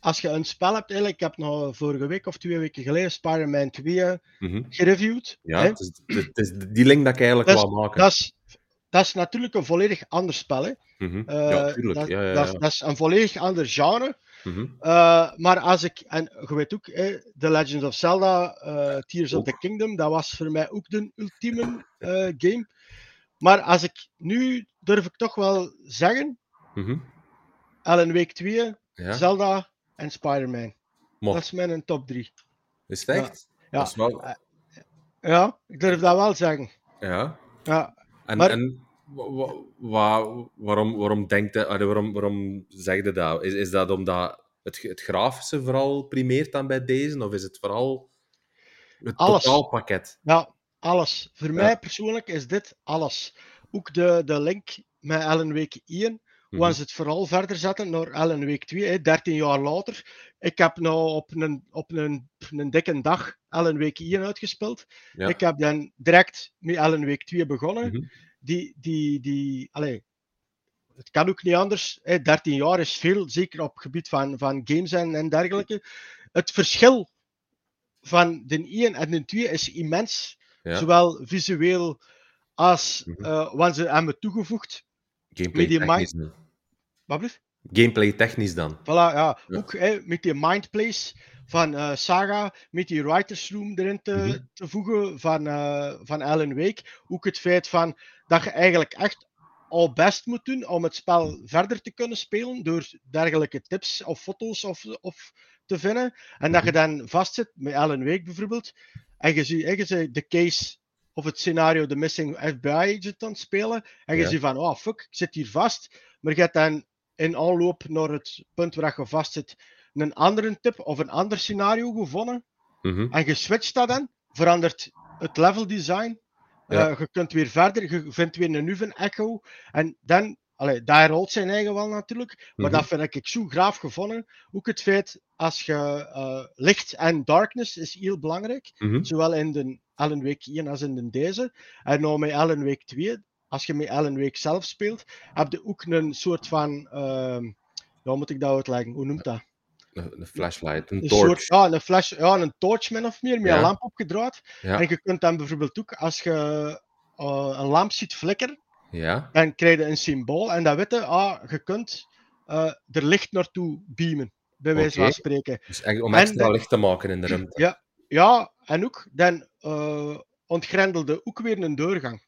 als je een spel hebt, eigenlijk, ik heb nog vorige week of twee weken geleden Spider-Man 2 eh, mhm. gereviewd. ja het, is, het is die link dat ik eigenlijk wou maken. Dat, is, dat is natuurlijk een volledig ander spel. Hè. Mhm. Eh, ja, tuurlijk. dat, ja, ja, dat is een volledig ander genre. Mhm. Eh, maar als ik, en je weet ook, hè, The Legend of Zelda, eh, Tears of the Kingdom, dat was voor mij ook de ultieme eh, game. Maar als ik nu durf ik toch wel zeggen, Mhm. Alan Wake 2, Ja, Zelda en Spider-Man. Dat is mijn top 3. is het echt? Ja. Dat is wel... Ja, ik durf dat wel zeggen. Ja. Ja, En, Maar- en wa- wa- wa- waarom, waarom denkt allee, waarom, waarom zeg je dat? Is, is dat omdat het, het grafische vooral primeert dan bij deze? Of is het vooral het Alles. totaalpakket? ja, alles. Voor mij persoonlijk is dit alles. Ook de, de link met Alan Wake 1, Mhm. waar ze het vooral verder zetten naar Alan Wake 2, hè, 13 jaar later. Ik heb nou op een, op een, een dikke dag Alan Wake 1 uitgespeeld. Ja. Ik heb dan direct met Alan Wake 2 begonnen. Mhm. Die, die, die, allee, het kan ook niet anders. Hè. 13 jaar is veel, zeker op het gebied van, van games en, en dergelijke. Het verschil van de 1 en de 2 is immens. Ja. Zowel visueel als Mhm. eh wat ze hebben toegevoegd. Gameplay die technisch. Wat blieft? Gameplay technisch dan. Voilà, ja. Ja. Ook hè, met die Mindplace van eh, Saga, met die Writers Room erin te, Mhm. te voegen van, eh, van Alan Wake. Ook het feit van dat je eigenlijk echt al best moet doen om het spel verder te kunnen spelen door dergelijke tips of foto's of, of te vinden. En dat je dan vastzit met Alan Wake bijvoorbeeld. En je ziet, je ziet de case of het scenario The Missing FBI Agent aan het spelen. En je Ja. ziet van, oh fuck, ik zit hier vast. Maar je hebt dan in aanloop naar het punt waar je vast zit een andere tip of een ander scenario gevonden. Mhm. En je switcht dat dan, verandert het level design. Ja. je kunt weer verder, je vindt weer een Nuven Echo. En dan, allee, daar rolt zijn eigen wel natuurlijk. Maar Mhm. dat vind ik zo graaf gevonden. Ook het feit, als je eh, licht en darkness is heel belangrijk. Mhm. Zowel in de Alan Wake 1 als in de deze. En nou met Alan Wake 2, als je met Alan Wake zelf speelt, heb je ook een soort van. ehm ja, hoe moet ik dat uitleggen? Hoe noemt dat? Een, een flashlight, een Een torch. soort, ja, een flash, ja, een torch min of meer, met Ja. een lamp opgedraaid. Ja. En je kunt dan bijvoorbeeld ook, als je eh, een lamp ziet flikkeren, ja. dan krijg je een symbool. En dat weten, ah, je kunt eh, er licht naartoe beamen, bij wijze van spreken. Dus echt om En extra licht te maken in de ruimte. Ja, ja en ook, dan eh ontgrendelde ook weer een doorgang.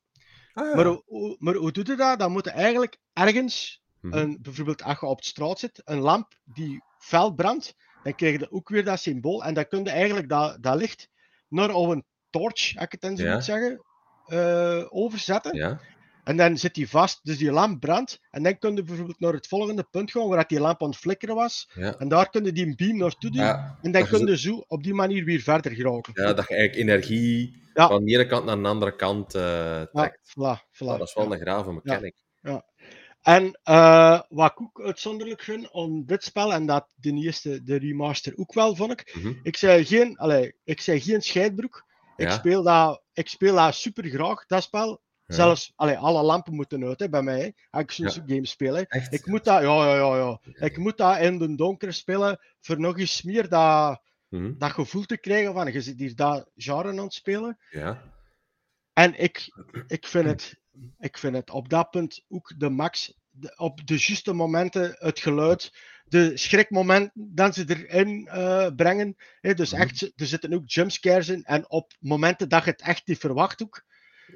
Ah, ja. Maar, hoe- hoe, maar hoe doe je dat? Dan moet je eigenlijk ergens, Mhm. een, bijvoorbeeld als je op de straat zit, een lamp die fel brandt, dan krijg je ook weer dat symbool. En dan kun je eigenlijk dat, dat licht naar een torch, als ik het zo Ja. moet zeggen, eh, overzetten. Ja. En dan zit die vast, dus die lamp brandt. En dan kun je bijvoorbeeld naar het volgende punt gaan, waar die lamp aan het flikkeren was. Ja. En daar kun je die beam naartoe doen. Ja, en dan kun je zo op die manier weer verder geraken. ja, dat je eigenlijk energie Ja. van de ene kant naar de andere kant Ja, trekt. voilà, voilà. Dat is wel een grave mechanic. En eh, wat ik ook uitzonderlijk vind aan dit spel, en dat de eerste, de remaster ook wel, vond ik. Mhm. Ik zei geen, allee, ik zei geen scheidbroek. Ik, speel dat, ik speel dat super graag, dat spel. Ja. Zelfs, allee, alle lampen moeten uit hè, bij mij, hè, ik zo'n Ja. game. Echt? Ik moet dat, ja, ja, ja, ja. Ik moet dat in de donker spelen, voor nog eens meer dat, Mhm. dat gevoel te krijgen van, je zit hier dat genre aan het spelen. Ja. En ik, (clears throat) ik, vind het, ik vind het op dat punt ook de max. De- op de juiste momenten, het geluid, de schrikmomenten dat ze erin eh, brengen. Hè, dus Mhm. echt, er zitten ook jumpscares in. En op momenten dat je het echt niet verwacht ook.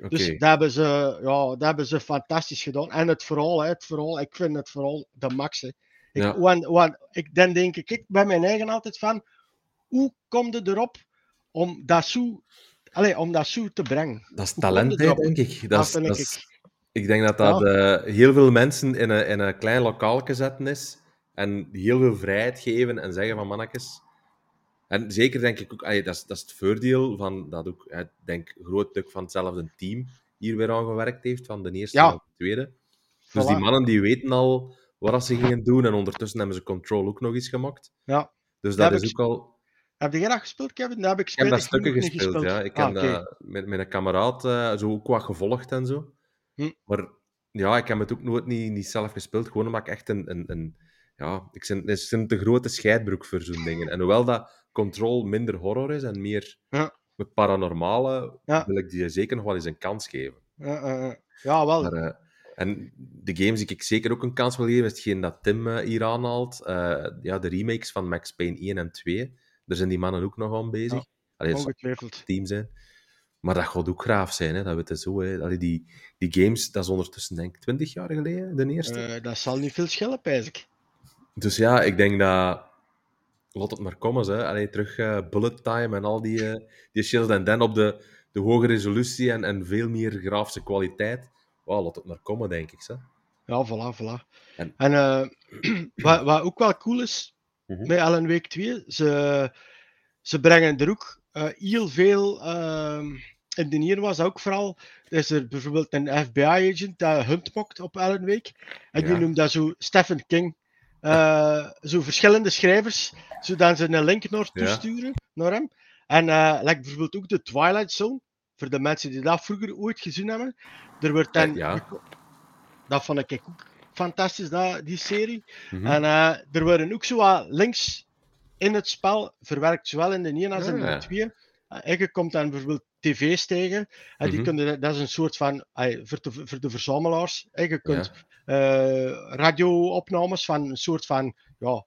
Dus dat hebben, ze, ja, dat hebben ze fantastisch gedaan. En het verhaal, hè, het verhaal ik vind het vooral de max. Hè. Ik, Ja. want, want, ik, dan denk ik, ik bij mijn eigen altijd van, hoe kom je erop om dat zo, allez, om dat zo te brengen? Dat is talent, hè, denk ik. Dat Dat is, vind dat ik. is- ik denk dat dat eh, heel veel mensen in een, in een klein lokaal zetten is. En heel veel vrijheid geven en zeggen van mannetjes. En zeker denk ik ook, allee, dat, is, dat is het voordeel van dat ook, ik denk, een groot stuk van hetzelfde team hier weer aan gewerkt heeft, van de eerste Ja. en de tweede. Dus Voilà. die mannen die weten al wat dat ze gingen doen. En ondertussen hebben ze Control ook nog eens gemaakt. Ja. Dus Dat is ik ook al... Heb jij dat gespeeld, Kevin? Dat heb ik Ik heb dat stukken gespeeld, ja. Ik Ah, heb dat met, met een kameraad eh, zo ook wat gevolgd en zo. Hm. Maar ja, ik heb het ook nooit niet, niet zelf gespeeld, gewoon omdat ik echt een... een, een ja, ik ben, ik ben te grote scheidbroek voor zo'n (laughs) dingen. En hoewel dat Control minder horror is en meer Ja. met paranormale, Ja. wil ik die zeker nog wel eens een kans geven. Ja, ja, wel. Maar, eh, en de games die ik zeker ook een kans wil geven, is hetgeen dat Tim eh, hier aanhaalt. Ja, de remakes van Max Payne 1 en 2. Daar zijn die mannen ook nog aan bezig. Ja, Allee, het team zijn. Maar dat gaat ook graaf zijn, hè? dat weet je zo. Hè? Allee, die, die games, dat is ondertussen denk ik 20 jaar geleden, de eerste. Eh, dat zal niet veel schelen, pijs ik. Dus ja, ik denk dat... Laat het maar komen, hè. Allee, terug eh, bullet time en al die, eh, die shit. En dan op de, de hoge resolutie en, en veel meer grafische kwaliteit. Wow, laat het maar komen, denk ik. Hè. Ja, voilà, voilà. En- En, (clears throat) wat, wat ook wel cool is Mhm. bij Alan Wake 2, ze, ze brengen er ook eh, heel veel. ehm in de hier was ook vooral. Is er bijvoorbeeld een FBI-agent dat hunt mokt op Alan Wake. En die Ja. noemt dat zo Stephen King. Eh, zo verschillende schrijvers, zodat ze een link naar Ja. sturen naar hem. En like bijvoorbeeld ook de Twilight Zone, voor de mensen die dat vroeger ooit gezien hebben. Er wordt dan, ja. Dat vond ik ook fantastisch, dat, die serie. Mhm. En eh, er worden ook zo wat links in het spel verwerkt, zowel in de 1 als in de Ah. 2. Uh, je komt dan bijvoorbeeld tv's tegen. En die Mhm. kunnen, dat is een soort van, eh, voor, de, voor de verzamelaars. Eh, je kunt eh, radio-opnames van een soort van ja,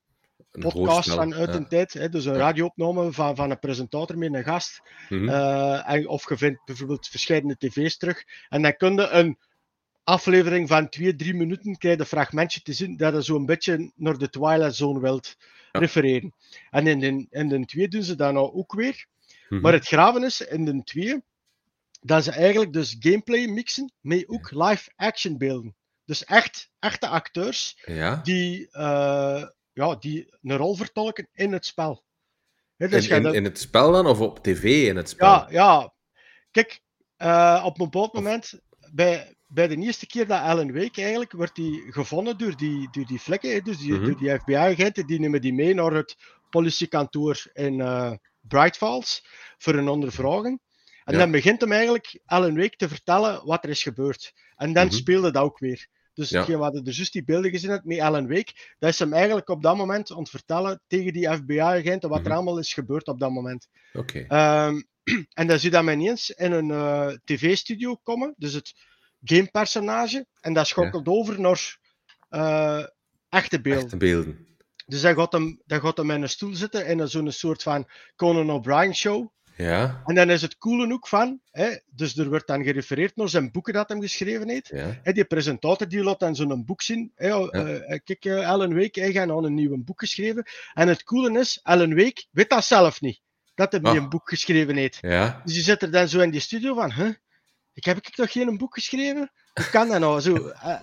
Een podcast van uit ja. een tijd. Hè, dus een Ja. radio-opname van, van een presentator met een gast. Mhm. Eh, en, of je vindt bijvoorbeeld verschillende tv's terug. En dan kun je een aflevering van twee, drie minuten krijg je een fragmentje te zien dat je zo'n beetje naar de Twilight Zone wilt Ja. refereren. En in de, in de twee doen ze dat nou ook weer. Mhm. Maar het graven is in de twee dat ze eigenlijk dus gameplay mixen met ook live-action beelden. Dus echt echte acteurs Ja? die, eh, ja, die een rol vertolken in het spel. Dus In, in, dat- in het spel dan, of op tv in het spel? ja, ja. kijk, uh, op een bepaald moment, bij, bij de eerste keer dat Alan Wake eigenlijk, wordt hij gevonden door die, door die vlekken, dus die, mm -hmm. door die FBI-agenten, die nemen die mee naar het politiekantoor in uh, Bright Falls voor een ondervraging. En ja. dan begint hem eigenlijk Alan Wake te vertellen wat er is gebeurd. En dan mm -hmm. speelde dat ook weer. Dus ja. we hadden dus juist die beelden gezien hebt met Alan Wake. Dat is hem eigenlijk op dat moment aan het vertellen tegen die FBI-agenten wat mm -hmm. er allemaal is gebeurd op dat moment. Oké. Okay. Um, (clears throat) en dan zie je dat men eens in een uh, tv-studio komen, dus het gamepersonage, en dat schokelt ja. over naar uh, echte beelden. Echte beelden. Dus dan gaat, hem, dan gaat hem in een stoel zitten in zo'n soort van Conan O'Brien show. Ja. En dan is het coole ook van, hè, dus er wordt dan gerefereerd naar zijn boeken dat hij geschreven heeft. Ja. Hè, die presentator die laat dan zo'n boek zien. Hè, ja. uh, kijk, uh, Alan Wake hij heeft al een nieuw boek geschreven. En het coole is, Alan Wake weet dat zelf niet dat hij oh. een boek geschreven heeft. Ja. Dus je zit er dan zo in die studio van, huh? Ik heb ik toch geen boek geschreven? Hoe kan dat nou? Zo, uh,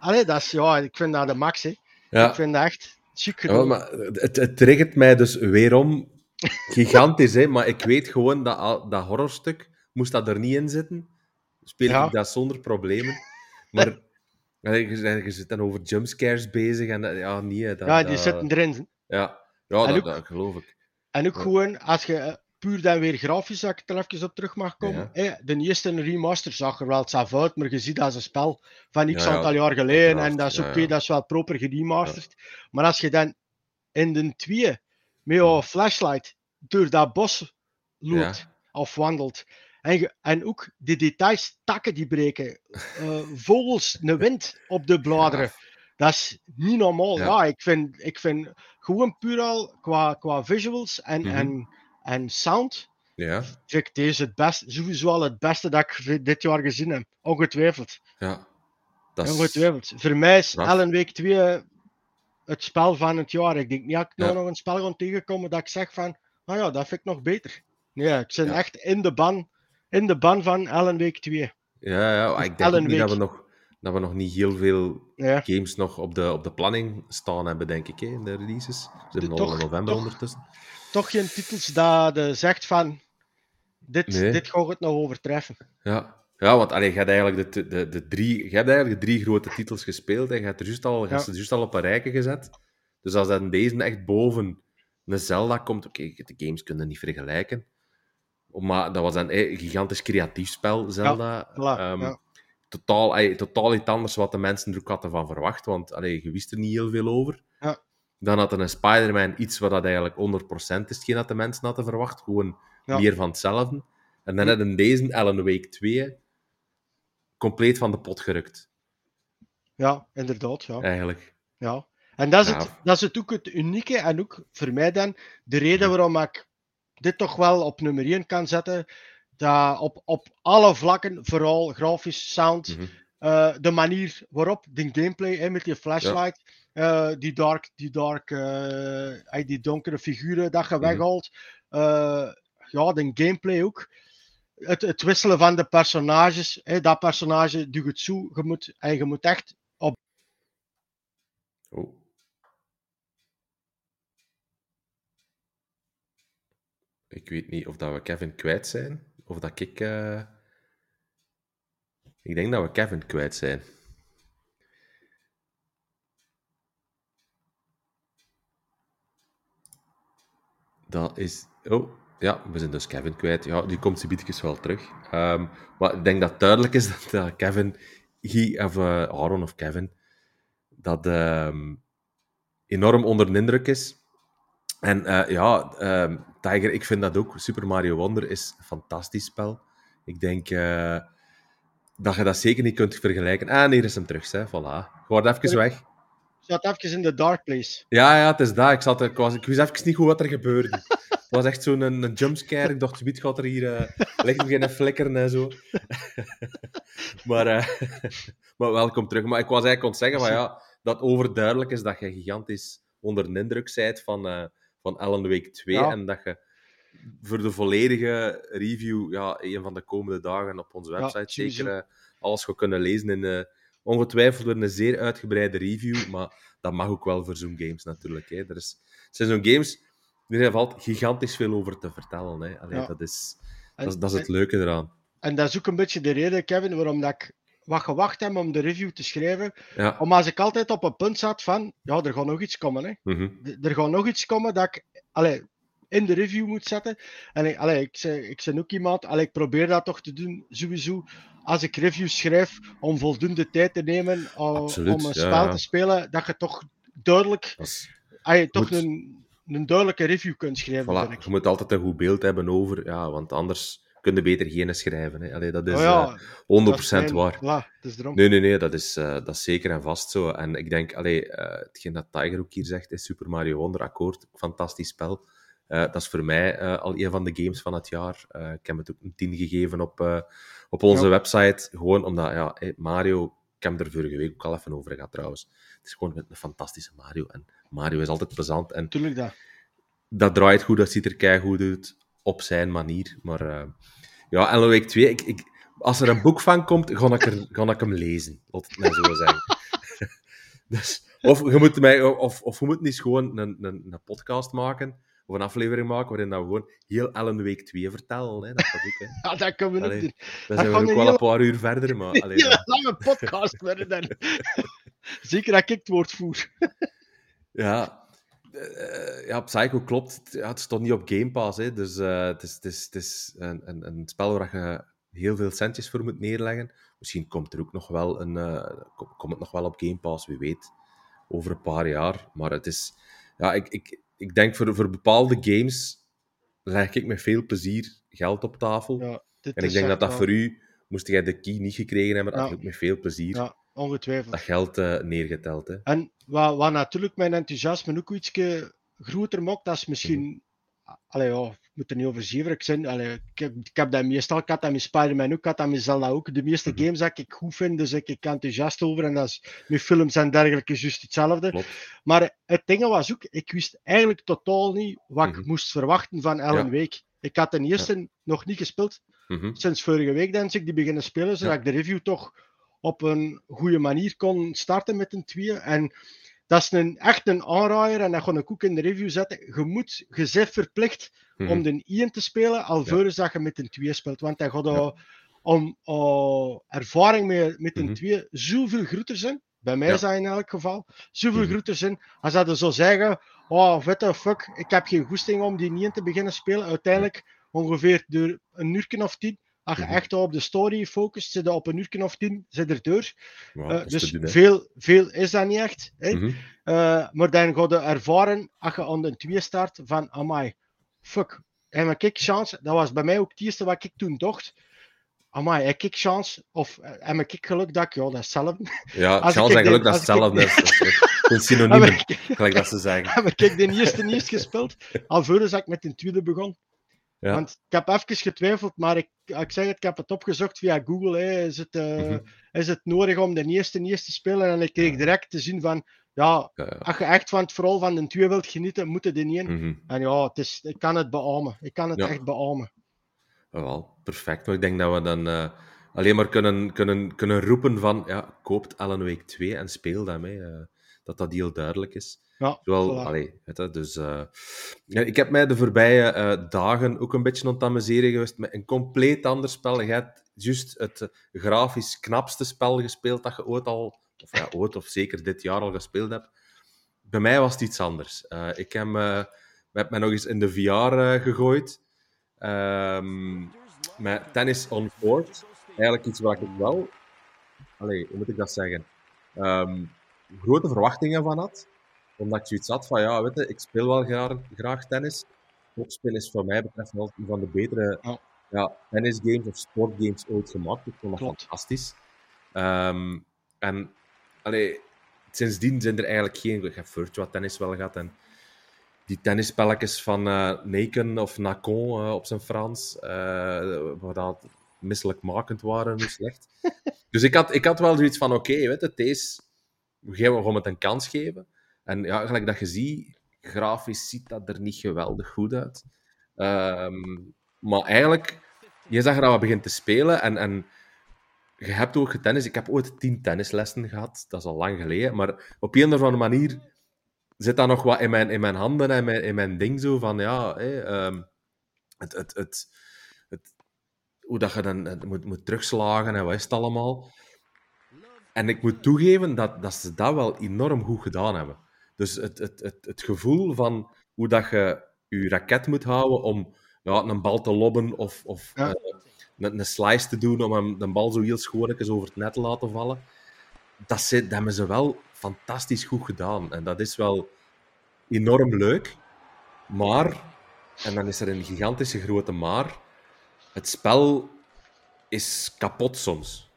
allee, dat is, ja, ik vind dat de max. Hè. Ja. Ik vind dat echt chic ja, maar het, het triggert mij dus weerom gigantisch, hè, maar ik weet gewoon dat dat horrorstuk, moest dat er niet in zitten, speel ja. ik dat zonder problemen. Maar (laughs) je, je zit dan over jumpscares bezig en dat, ja, niet. Dat, ja, die dat, zitten erin. Ja, ja dat, ook, dat geloof ik. En ook ja. gewoon, als je puur dan weer grafisch, als ik er even op terug mag komen. Ja. Hey, de eerste remaster zag er wel het uit, maar je ziet dat is een spel van x ja, aantal jaar geleden en dat is oké, okay, dat is wel proper geremasterd. Maar als je dan in de twee met je flashlight door dat bos loopt of wandelt, en, je, en ook de details, takken die breken, uh, vogels, (laughs) de wind op de bladeren. Dat is niet normaal. Ja, ja ik, vind, ik vind gewoon puur al qua, qua visuals en, mm -hmm. en, en sound. Ja. Vind ik deze het beste, sowieso al het beste dat ik dit jaar gezien heb. Ongetwijfeld. Ja. Dat is... Ongetwijfeld. Voor mij is Ellen Week 2 het spel van het jaar. Ik denk niet dat ik ja. nou nog een spel ga tegenkomen dat ik zeg van, nou ja, dat vind ik nog beter. Nee, ik zit ja. echt in de ban, in de ban van Ellen Week 2. Ja, ja ik denk niet dat we nog dat we nog niet heel veel ja. games nog op de, op de planning staan hebben, denk ik, hè, in de releases. We zitten al in november toch, ondertussen. Toch geen titels dat je zegt van, dit, nee. dit gaat het nog overtreffen. Ja, ja want allee, je, hebt eigenlijk de, de, de drie, je hebt eigenlijk de drie grote titels gespeeld en je hebt, er juist al, je juist al op een rijke gezet. Dus als dat in deze echt boven een Zelda komt, oké, okay, de games kunnen niet vergelijken. Maar dat was een, een gigantisch creatief spel, Zelda. Ja, um, ja totaal, totaal iets anders wat de mensen er ook hadden van verwacht, want allee, je wist er niet heel veel over. Ja. Dan had een Spider-Man iets wat dat eigenlijk 100% is, hetgeen dat de mensen hadden verwacht. Gewoon ja. meer van hetzelfde. En dan hadden deze Alan Wake 2 compleet van de pot gerukt. Ja, inderdaad. Ja. Eigenlijk. Ja. En dat is, het, dat is het ook het unieke en ook voor mij dan de reden waarom ik dit toch wel op nummer 1 kan zetten dat op, op alle vlakken, vooral grafisch, sound, mm -hmm. uh, de manier waarop de gameplay hè, met die flashlight, ja. Uh, die dark, die, dark uh, die donkere figuren dat je -hmm. weghaalt, ja, de gameplay ook. Het, het, wisselen van de personages, hè, dat personage doet het zo, je moet, en je moet echt op. Oh. Ik weet niet of dat we Kevin kwijt zijn. Of dat ik... Uh... Ik denk dat we Kevin kwijt zijn. Dat is... Oh, ja, we zijn dus Kevin kwijt. Ja, die komt zibietjes wel terug. Um, maar ik denk dat duidelijk is (laughs) dat uh, Kevin... of uh, Aaron of Kevin... Dat um, enorm onder de indruk is. En uh, ja, um, Tiger, ik vind dat ook. Super Mario Wonder is een fantastisch spel. Ik denk uh, dat je dat zeker niet kunt vergelijken. Ah, nee, is hem terug. Hè. Voilà. Gewoon even weg. Zat even in de dark place. Ja, ja, het is dat. Ik, zat, ik, was, ik wist even niet goed wat er gebeurde. het was echt zo'n een, een jumpscare. Ik dacht, zoiets gaat er hier... Uh, ligt geen flikkeren en zo. (laughs) maar, uh, (laughs) maar welkom terug. Maar ik was eigenlijk aan het zeggen van, ja, dat overduidelijk is dat je gigantisch onder de indruk bent van... Uh, van Alan Wake 2. Ja. En dat je voor de volledige review, ja, een van de komende dagen op onze website ja, zeker alles gaat kunnen lezen in ongetwijfeld een zeer uitgebreide review, maar dat mag ook wel voor zo'n games natuurlijk. Hè. Er, is, zijn zo'n games, er valt gigantisch veel over te vertellen. Hè. Allee, ja. dat, is, dat, is, dat is het leuke eraan. en dat is ook een beetje de reden, Kevin, waarom dat ik wat gewacht heb om de review te schrijven. Ja. Omdat als ik altijd op een punt zat van, ja, er gaat nog iets komen. Hè. Mhm. Er gaat nog iets komen dat ik allee, in de review moet zetten. En ik, allee, ik, zeg, ik ben ook iemand, allee, ik probeer dat toch te doen, sowieso. Als ik reviews schrijf, om voldoende tijd te nemen Absoluut, om een spel ja. te spelen, dat je toch duidelijk, is- allee, toch Moet- een, een duidelijke review kunt schrijven. Voilà, je moet altijd een goed beeld hebben over, ja, want anders kun je beter geen schrijven. Hè. Allee, dat is Oh ja, eh, 100% dat is mijn- waar. Is. Nee, nee, nee, dat is, eh, dat is zeker en vast zo. En ik denk, allee, eh, hetgeen dat Tiger ook hier zegt, is Super Mario Wonder akkoord. Fantastisch spel. Eh, dat is voor mij eh, al een van de games van het jaar. Eh, ik heb het ook een 10 gegeven op, op onze Ja. website. Gewoon omdat, ja, Mario, ik heb er vorige week ook al even over gehad trouwens. Het is gewoon een fantastische Mario. En Mario is altijd plezant. En Tuurlijk dat. dat draait goed, dat ziet er keigoed uit, op zijn manier. Maar ja, Alan Wake 2, ik, ik, als er een boek van komt, ga ik, er, ga ik hem lezen. Laat het mij zo zeggen. (laughs) dus, of, je moet mij, of, of we moeten eens gewoon een, een, een podcast maken, of een aflevering maken, waarin dat we gewoon heel Alan Wake 2 vertellen. Hè. Dat kan ook, hè. (laughs) Ja, dat kunnen we Allee, doen. Dan Dat zijn we ook wel een paar uur verder, maar... (laughs) Allee, Een hele ja. lange podcast worden dan. (laughs) Zeker dat ik het woord voer. Ja, eh, ja, Psycho klopt. Het- Ja, het stond niet op Game Pass, hè. dus eh, het is, het is, het is een, een, een spel waar je heel veel centjes voor moet neerleggen. Misschien komt er ook nog wel een, eh, kom- komt het nog wel op Game Pass, wie weet, over een paar jaar. Maar het is, ja, ik, ik, ik denk voor, voor bepaalde games leg ik met veel plezier geld op tafel. Ja, en ik denk dat dat voor u, moest jij de key niet gekregen hebben, dat Ja. je ook met veel plezier Ja, ongetwijfeld. dat geld eh, neergeteld. Hè. En wat, wat natuurlijk mijn enthousiasme ook iets groter maakt, dat is misschien. Mhm. Allee, ja, ik moet er niet over zeverig zijn. Allee, ik, heb, ik heb dat meestal, ik had dat met Spider-Man ook, ik had dat met Zelda ook. De meeste Mhm. games dat ik goed vind, dus ik, ik enthousiast over. En dat is met films en dergelijke juist hetzelfde. Klopt. Maar het ding was ook, ik wist eigenlijk totaal niet wat ik Mhm. moest verwachten van Ja. Wake. Ik had de eerste nog niet gespeeld. Mhm. Sinds vorige week denk ik die beginnen spelen, zodat ik de review toch op een goede manier kon starten met een twee. En dat is een, echt een aanraaier en dat ga ik ook in de review zetten. Je moet, je bent verplicht Mhm. om de 1 te spelen, alvorens dat je met een 2 speelt. Want dan gaat Ja. om ervaring met, met een Mhm. 2 zoveel groter zijn. Bij mij Ja. dat in elk geval. Zoveel Mhm. groter zijn. Als dat zo zeggen, oh, what the fuck, ik heb geen goesting om die 1 te beginnen spelen. Uiteindelijk, ongeveer door een uur of tien, als je Mhm. echt op de story focust, zit op een uur of tien, zit er door. Ja, Eh, dus doen, veel, veel is dat niet echt. Hè? Mhm. Eh, maar dan ga je ervaren, als je aan de 2 start, van amai, fuck, heb ik chance? Dat was bij mij ook het eerste wat ik toen dacht. Amai, heb ik chance? Of eh, heb ik geluk dat ik, ja, dat is hetzelfde. Ja, chance (laughs) en geluk, dat is hetzelfde. (laughs) Dat is- synoniem, gelijk dat ze zeggen. (laughs) heb ik de eerste niet eens gespeeld, alvorens ik met de tweede begon. Ja. Want ik heb even getwijfeld, maar ik, ik zeg het, ik heb het opgezocht via Google. Hè. Is, het, Mhm. is het nodig om de eerste niet eens te spelen? En ik kreeg direct te zien van, ja, Ja, ja. als je echt van het verhaal van de twee wilt genieten, moet je de niet in. Mhm. En ja, het is, ik kan het beamen. Ik kan het echt beamen. Ja, wel, perfect. Maar ik denk dat we dan eh, alleen maar kunnen, kunnen, kunnen roepen van, ja, koopt Alan Wake 2 en speel daarmee. eh, dat dat heel duidelijk is. Ja, Zowel, allee, weet je, dus, eh, ik heb mij de voorbije eh, dagen ook een beetje aan het amuseren geweest met een compleet ander spel. Je hebt juist het eh, grafisch knapste spel gespeeld dat je ooit al, of ja, ooit of zeker dit jaar al gespeeld hebt. Bij mij was het iets anders. Eh, ik heb, heb mij nog eens in de VR gegooid. Ehm, met tennis on court. Eigenlijk iets waar ik wel... Allee, hoe moet ik dat zeggen? Ehm, grote verwachtingen van had omdat ik zoiets had van, ja, weet je, ik speel wel graag, graag tennis. Topspin is voor mij betreft wel een van de betere Ja. ja, tennisgames of sportgames ooit gemaakt. Ik vond dat Klopt. fantastisch. Ehm, en allee, sindsdien zijn er eigenlijk geen... Ik heb Virtua Tennis wel gehad en die tennisspelletjes van eh Naken of Nacon eh, op zijn Frans, eh waar dat misselijkmakend waren, hoe slecht. (laughs) dus ik had, ik had wel zoiets van, oké, weet je, deze... We gaan we het een kans geven. En ja, gelijk dat je ziet, grafisch ziet dat er niet geweldig goed uit. Ehm, maar eigenlijk, je zag dat we begint te spelen en, en je hebt ook getennis. Ik heb ooit tien tennislessen gehad, dat is al lang geleden. Maar op een of andere manier zit dat nog wat in mijn, in mijn handen en mijn, in mijn ding zo van, ja, ehm, het, het, het, het, hoe dat je dan moet, moet terugslagen en wat is het allemaal. En ik moet toegeven dat, dat ze dat wel enorm goed gedaan hebben. Dus het, het, het, het gevoel van hoe dat je je raket moet houden om ja, een bal te lobben of, of Ja. eh, een, een slice te doen om hem, de bal zo heel schoonlijk over het net te laten vallen. Dat, ze, dat hebben ze wel fantastisch goed gedaan. En dat is wel enorm leuk. Maar, en dan is er een gigantische grote maar, het spel is kapot soms.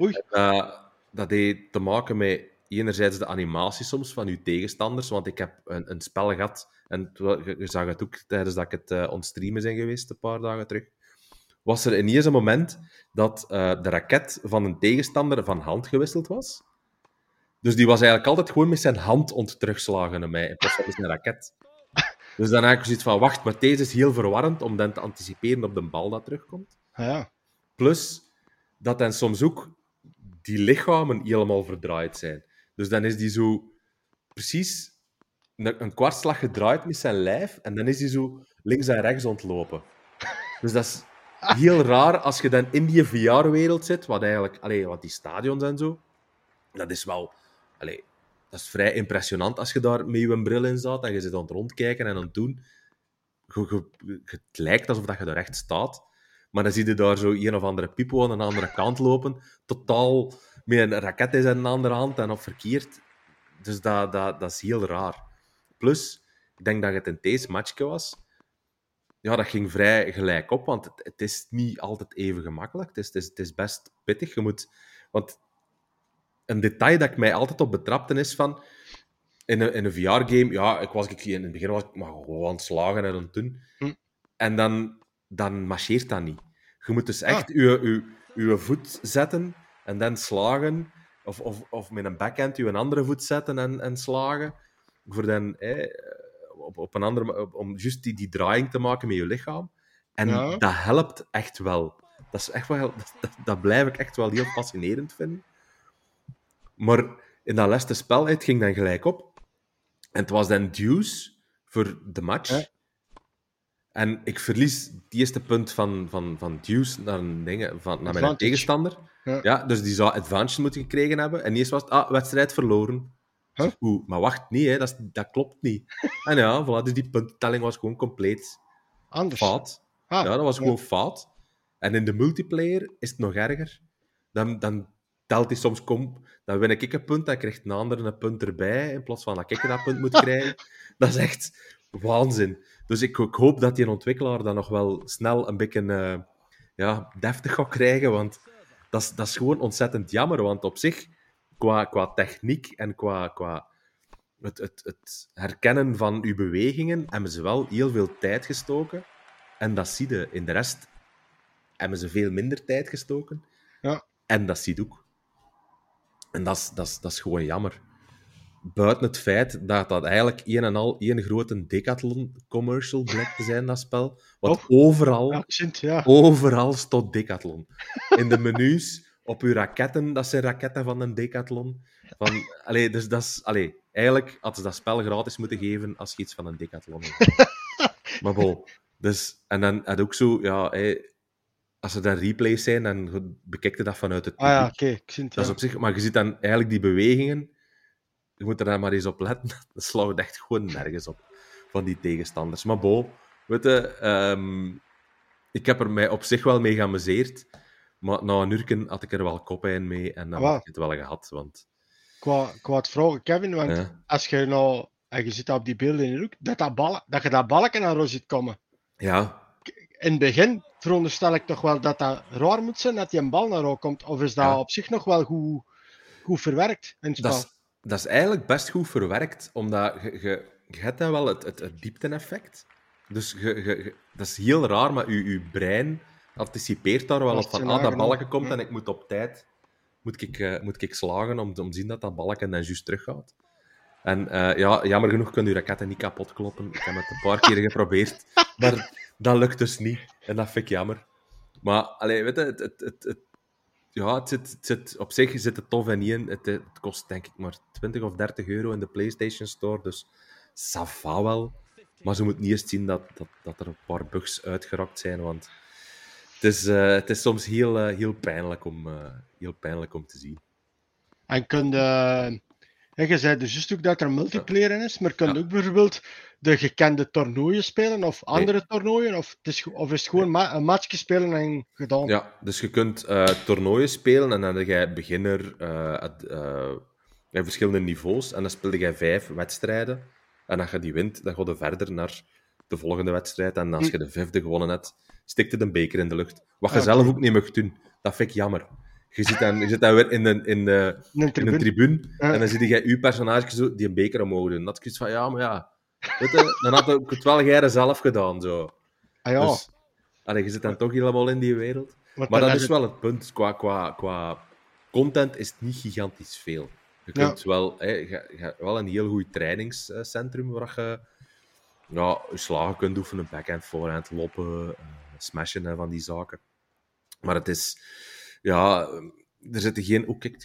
Oei. Uh, dat heeft te maken met enerzijds de animatie soms van uw tegenstanders, want ik heb een, een spel gehad, en je, zag het ook tijdens dat ik het eh ontstreamen zijn geweest, een paar dagen terug, was er ineens een moment dat eh, de raket van een tegenstander van hand gewisseld was. Dus die was eigenlijk altijd gewoon met zijn hand ont terugslagen naar mij, in plaats van zijn raket. Dus dan heb ik zoiets van, wacht, maar deze is heel verwarrend om dan te anticiperen op de bal dat terugkomt. Ah, ja. Plus dat dan soms ook die lichamen helemaal verdraaid zijn. Dus dan is die zo precies een, kwartslag gedraaid met zijn lijf en dan is die zo links en rechts ontlopen. Dus dat is heel raar als je dan in die VR-wereld zit, wat eigenlijk, allee, wat die stadions en zo, dat is wel, allee, dat is vrij impressionant als je daar met je bril in staat en je zit aan het rondkijken en aan het doen. Je, je- het lijkt alsof dat je daar echt staat. Maar dan zie je daar zo een of andere pipo aan de andere kant lopen. Totaal met een raket in zijn andere hand en op verkeerd. Dus dat, dat, dat is heel raar. Plus, ik denk dat het een deze matchje was. Ja, dat ging vrij gelijk op, want het, het is niet altijd even gemakkelijk. Het is, het, is, het is best pittig. Je moet... Want een detail dat ik mij altijd op betrapte is van... In een, in een VR-game, ja, ik was, ik, in het begin was ik maar gewoon aan slagen en aan doen. Hm. En dan, dan marcheert dat niet. Je moet dus echt Ah. je, je, je voet zetten en dan slagen. Of, of, of met een backhand je een andere voet zetten en, en slagen. Voor dan, eh, op, op een andere, op- om juist die, die draaiing te maken met je lichaam. En Ja. dat helpt echt wel. Dat, is echt wel dat, dat, blijf ik echt wel heel fascinerend vinden. Maar in dat laatste spel, het ging dan gelijk op. En het was dan Deuce voor de match. Ja. En ik verlies het eerste punt van, van, van Deuce naar, een ding, van, naar mijn tegenstander. Ja. Ja. dus die zou advantage moeten gekregen hebben. En eerst was het, ah, wedstrijd verloren. Huh? Oeh, maar wacht, niet, hè, dat, is- dat klopt niet. (laughs) en ja, voilà, dus die puntentelling was gewoon compleet Anders. fout. Ah, Ja, dat was ja. gewoon fout. En in de multiplayer is het nog erger. Dan, dan telt hij soms kom, dan win ik een punt, dan krijgt een ander een punt erbij, in plaats van dat ik dat punt moet (laughs) krijgen. Dat is echt waanzin. Dus ik, ik hoop dat die ontwikkelaar dan nog wel snel een beetje eh, ja, deftig gaat krijgen, want dat is, dat is gewoon ontzettend jammer. Want op zich, qua, qua techniek en qua, qua het, het, het herkennen van uw bewegingen, hebben ze wel heel veel tijd gestoken. En dat zie je. In de rest hebben ze veel minder tijd gestoken. Ja. En dat zie je ook. En dat is, dat, is, dat is gewoon jammer. Buiten het feit dat dat eigenlijk een en al één grote Decathlon-commercial blijkt te zijn, dat spel. Want Oh. overal, Ja, overal stond Decathlon. In de menus, op uw raketten, dat zijn raketten van een Decathlon. Van, allee, dus dat is, allee, eigenlijk hadden ze dat spel gratis moeten geven als je iets van een Decathlon hebt. (laughs) maar bon, dus, en dan had ook zo, ja, hé, als er dan replays zijn, dan bekijk je dat vanuit het Ah ja, oké. Dat ja. is op zich, maar je ziet dan eigenlijk die bewegingen, je moet er dan maar eens op letten, (laughs) dat slaat echt gewoon nergens op, van die tegenstanders. Maar bo, weet je, ehm, ik heb er mij op zich wel mee geamuseerd, maar na een uur had ik er wel koppijn mee en dan had ik het wel gehad, want... Qua, qua het vragen, Kevin, want Ja, als je nou, en je zit op die beelden in de hoek, dat, dat, ballen, dat je dat balken naar jou ziet komen. ja, In het begin veronderstel ik toch wel dat dat raar moet zijn dat die een bal naar jou komt. Of is dat Ja. op zich nog wel goed, goed verwerkt in het spel? Dat is, eigenlijk best goed verwerkt, omdat je, je, je hebt dan wel het, het, het diepte-effect. Dus je, dat is heel raar, maar je, je brein anticipeert daar wel op van, ah, dat balken komt en ik moet op tijd moet ik, eh, moet ik slagen om, om te zien dat dat balken dan juist teruggaat. En eh, ja, jammer genoeg kunnen je raketten niet kapot kloppen. Ik heb het een paar keer geprobeerd, (laughs) maar dat lukt dus niet. En dat vind ik jammer. Maar, allee, weet je, het, het, het, het- ja, het zit, op zich zit het tof en niet in. Het, kost denk ik maar 20 of 30 euro in de PlayStation Store, dus ça va wel. Maar ze moet niet eens zien dat, dat, dat er een paar bugs uitgerakt zijn, want het, is, uh, het is soms heel, uh, heel, pijnlijk om, uh, heel pijnlijk om te zien. En kun je... Je zei dus juist ook dat er multiplayer in is, maar kun je ja. ook bijvoorbeeld de gekende toernooien spelen of andere nee. toernooien? Of, het is, of is het gewoon ma een matchje spelen en gedaan? Ja, dus je kunt uh, toernooien spelen en dan heb je beginner uh, uh, verschillende niveaus en dan speel je vijf wedstrijden. En als je die wint, dan ga je verder naar de volgende wedstrijd. En als je de vijfde gewonnen hebt, stikt het een beker in de lucht. Wat je zelf ook niet mag doen. Dat vind ik jammer. Je zit dan, je zit dan weer in, de, in, de, in, in een tribune en dan zie je je personage zo die een beker omhoog doen. Dat is van, ja, maar ja... Weet je, dan had ik het wel jij zelf gedaan, zo. Ah ja. Dus, allee, je zit dan toch helemaal in die wereld. Maar, maar dat is wel het punt. Qua, qua, qua content is het niet gigantisch veel. Je kunt ja. wel, hè, je, je, wel een heel goed trainingscentrum waar je ja, je slagen kunt oefenen, backhand, forehand, loppen, uh, smashen en van die zaken. Maar het is, ja, er zitten geen. Ook, kijk,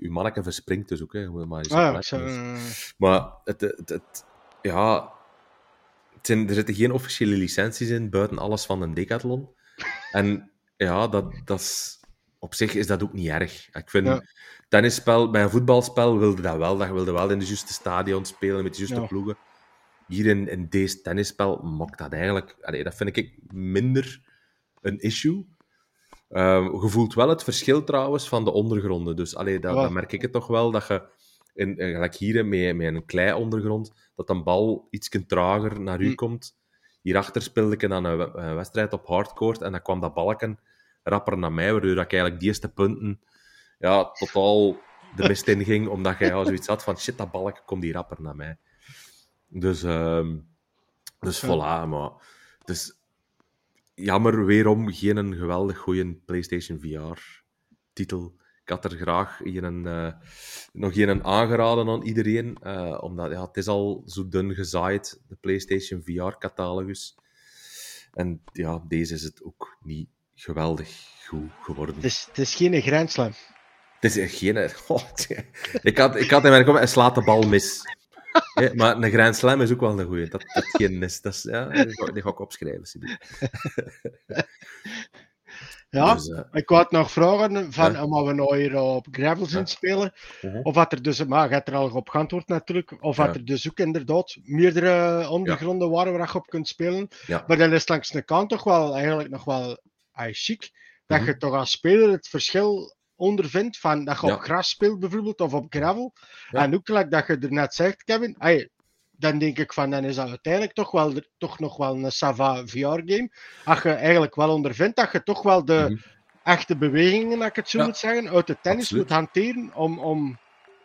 je manneke verspringt dus ook, hè. Maar, ah, ja, uh... maar het, het, het, ja, het zijn, er zitten geen officiële licenties in, buiten alles van een decathlon. (laughs) En ja, dat, dat is, op zich is dat ook niet erg. Ik vind, ja. tennisspel, bij een voetbalspel wilde dat wel. Dat wilde wel in de juiste stadion spelen, met de juiste ja. ploegen. Hier in, in deze tennisspel mocht dat eigenlijk... Allee, dat vind ik minder een issue. Uh, je voelt wel het verschil trouwens van de ondergronden. Dus allee, dat, merk ik het toch wel, dat je... In, gelijk hier met, met een klei ondergrond, dat een bal iets trager naar u mm. komt. Hierachter speelde ik dan een, een, wedstrijd op hardcourt en dan kwam dat balken rapper naar mij, waardoor ik eigenlijk die eerste punten ja, totaal de mist in ging, omdat jij zoiets had van shit, dat balken komt die rapper naar mij. Dus, um, dus voilà, maar... Dus, jammer weerom geen geweldig goede PlayStation VR-titel. Ik had er graag een, uh, nog een aangeraden aan iedereen, uh, omdat ja, het is al zo dun gezaaid, de PlayStation VR-catalogus. En ja, deze is het ook niet geweldig goed geworden. Het is, het is geen grijnslam. Het is geen... (laughs) Oh, ik had, ik had in mijn kop, hij slaat de bal mis. Ja, maar een Grand Slam is ook wel een goeie. Dat, dat geen is. Dat is ja, die ga ik opschrijven. (laughs) Ja, dus, uh, ik wou het nog vragen, van, ja. omdat we nou hier op gravel zijn ja. spelen, uh -huh. of wat er dus, maar je hebt er al op geantwoord natuurlijk, of wat er dus ook inderdaad meerdere ondergronden waren waar je op kunt spelen. Maar dan is langs de kant toch wel eigenlijk nog wel ay, chic, dat -huh. je toch als speler het verschil ondervindt van dat je ja. op gras speelt bijvoorbeeld of op gravel. Ja. En ook gelijk dat je er net zegt, Kevin, ay, dan denk ik van dan is dat uiteindelijk toch, wel, toch nog wel een Sava VR-game. Als je eigenlijk wel ondervindt dat je toch wel de mm-hmm. echte bewegingen, dat ik het zo ja. moet zeggen, uit de tennis Absoluut. moet hanteren om, om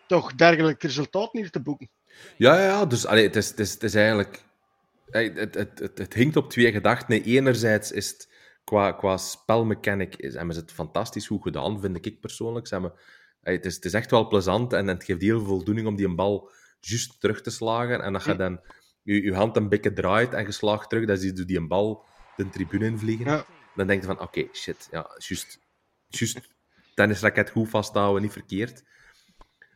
toch dergelijk resultaat niet te boeken. Ja, ja, dus allee, het, is, het, is, het is eigenlijk... Het, het, het, het, het hinkt op twee gedachten. Enerzijds is het qua, qua spelmechanic is, hebben ze het fantastisch goed gedaan, vind ik persoonlijk. Ze hebben, het, is, het is echt wel plezant en het geeft heel veel voldoening om die een bal juist terug te slagen. En dat je dan je, je hand een beetje draait en je slaagt terug, dan zie je die een bal de tribune invliegen. Ja. Dan denk je van, oké, okay, shit, ja, juist, juist tennisraket goed vasthouden, niet verkeerd.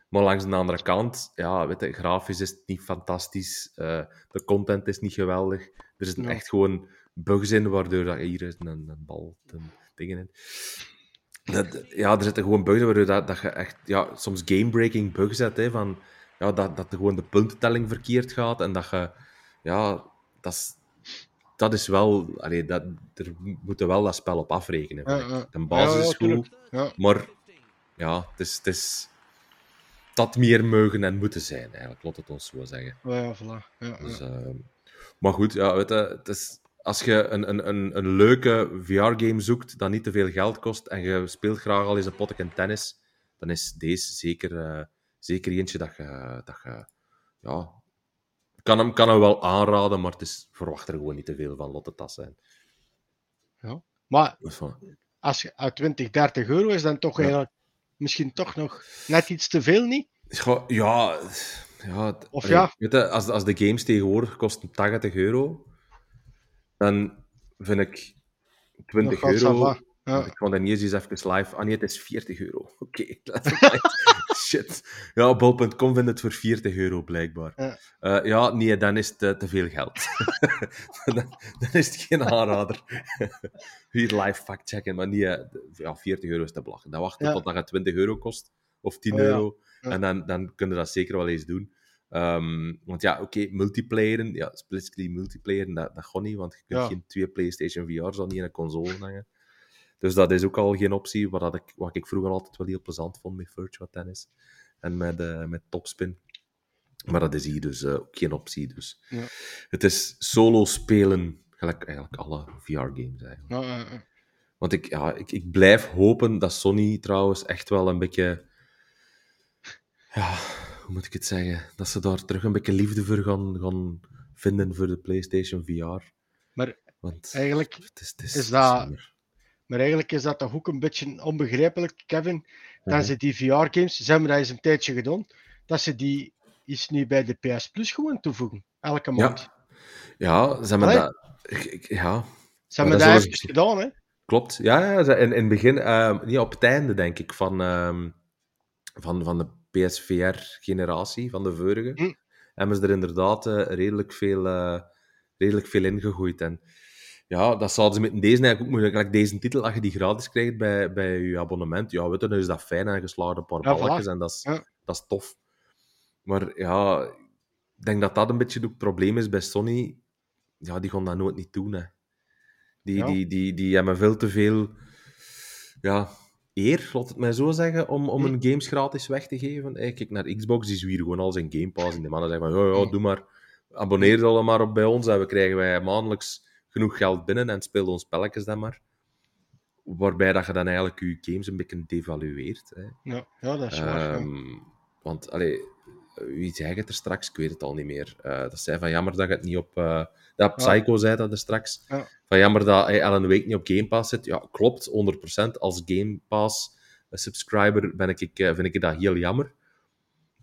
Maar langs de andere kant, ja, weet je, grafisch is het niet fantastisch. Uh, de content is niet geweldig. Er ja. echt gewoon bugs in, waardoor dat hier is een, een bal, een dingen in. Dat, ja, er zitten gewoon bugs waardoor dat, dat je echt ja, soms game-breaking bugs hebt, hè, van ja, dat, dat er gewoon de puntentelling verkeerd gaat en dat je, ja, dat is, dat is wel, allee, dat, er moeten wel dat spel op afrekenen. Ja, ja. De basis is goed, maar ja, het is, het is dat meer mogen en moeten zijn, eigenlijk, laat het ons zo zeggen. Ja, voilà. Ja, dus, uh, maar goed, ja, weet je, het is, als je een, een, een, een leuke VR-game zoekt dat niet te veel geld kost en je speelt graag al eens een potje tennis, dan is deze zeker, uh, zeker eentje dat je, dat je ja, kan hem, kan hem wel aanraden, maar het is, verwacht er gewoon niet te veel van. Lotte tas zijn. Ja, maar als je uit 20, 30 euro is, dan toch ja. eigenlijk misschien toch nog net iets te veel, niet? Ja, ja, of ja. Weet je, als, als de games tegenwoordig kosten 80 euro, dan vind ik 20 euro. Ja. Ik vond er niet eens even live. Ah nee, het is 40 euro. (laughs) Oké. Okay. (laughs) Shit. Ja, bol.com vindt het voor 40 euro blijkbaar. Ja. Ja, ja nee, dan is het eh, te veel geld. (laughs) dan, dan is het geen aanrader. Hier live factchecken, maar niet, eh, ja, 40 euro is te belachelijk. Dan wachten Ja. tot dat het 20 euro kost, of 10 Oh ja. euro. En dan, dan kunnen dat zeker wel eens doen. Ehm, want ja, oké, multiplayeren, ja, split-screen multiplayeren, dat, dat gaat niet, want je kunt Ja. geen twee PlayStation VR's al niet in een console hangen. Dus dat is ook al geen optie, wat, ik, wat ik vroeger altijd wel heel plezant vond met Virtua Tennis en met, eh, met Topspin. Maar dat is hier dus eh, ook geen optie. Dus. Ja. Het is solo spelen, gelijk eigenlijk alle VR-games eigenlijk. Want ik, ja, ik, ik blijf hopen dat Sony trouwens echt wel een beetje. Ja, hoe moet ik het zeggen? Dat ze daar terug een beetje liefde voor gaan, gaan vinden voor de PlayStation VR. Maar Want eigenlijk het is, het is, is het is dat-. Maar eigenlijk is dat toch ook een beetje onbegrijpelijk, Kevin, dat ze die VR-games, ze hebben dat eens een tijdje gedaan, dat ze die is nu bij de PS Plus gewoon toevoegen, elke maand. Ja, ze hebben Allee. dat. Ja, Ze hebben dat dat even gedaan, hè? klopt. Ja, ja in, in het begin, ehm, niet op het einde denk ik, van, ehm, van, van de PSVR-generatie, van de vorige, Hm. hebben ze er inderdaad eh, redelijk, veel, eh, redelijk veel ingegooid. En ja, dat zouden ze met deze eigenlijk ook moeten. Like deze titel, als je die gratis krijgt bij, bij je abonnement, ja, weet je, dan is dat fijn en geslaagd een paar Ja, balletjes en dat is, Ja. dat is tof. Maar ja, ik denk dat dat een beetje het probleem is bij Sony. Ja, die gaan dat nooit niet doen. Hè. Die, Ja. die, die, die hebben veel te veel ja, eer, laat het mij zo zeggen, om, om Hm. hun games gratis weg te geven. Hey, kijk naar Xbox, die zwieren gewoon al zijn Game Pass. En de mannen zeggen van, ja, ja, Hm. doe maar, abonneer dan maar op bij ons en we krijgen wij maandelijks genoeg geld binnen en speel ons spelletjes dan maar. Waarbij dat je dan eigenlijk je games een beetje devalueert. Hè. Ja, ja dat is waar. ja. Ehm, want, allee, wie zei het er straks? Ik weet het al niet meer. Eh, dat zei van jammer dat je het niet op... eh dat Psycho zei dat er straks. Ja. Van jammer dat hij Alan Wake niet op Game Pass zit. Ja, klopt, 100%. Als Game Pass subscriber ben ik, ik, eh, vind ik dat heel jammer.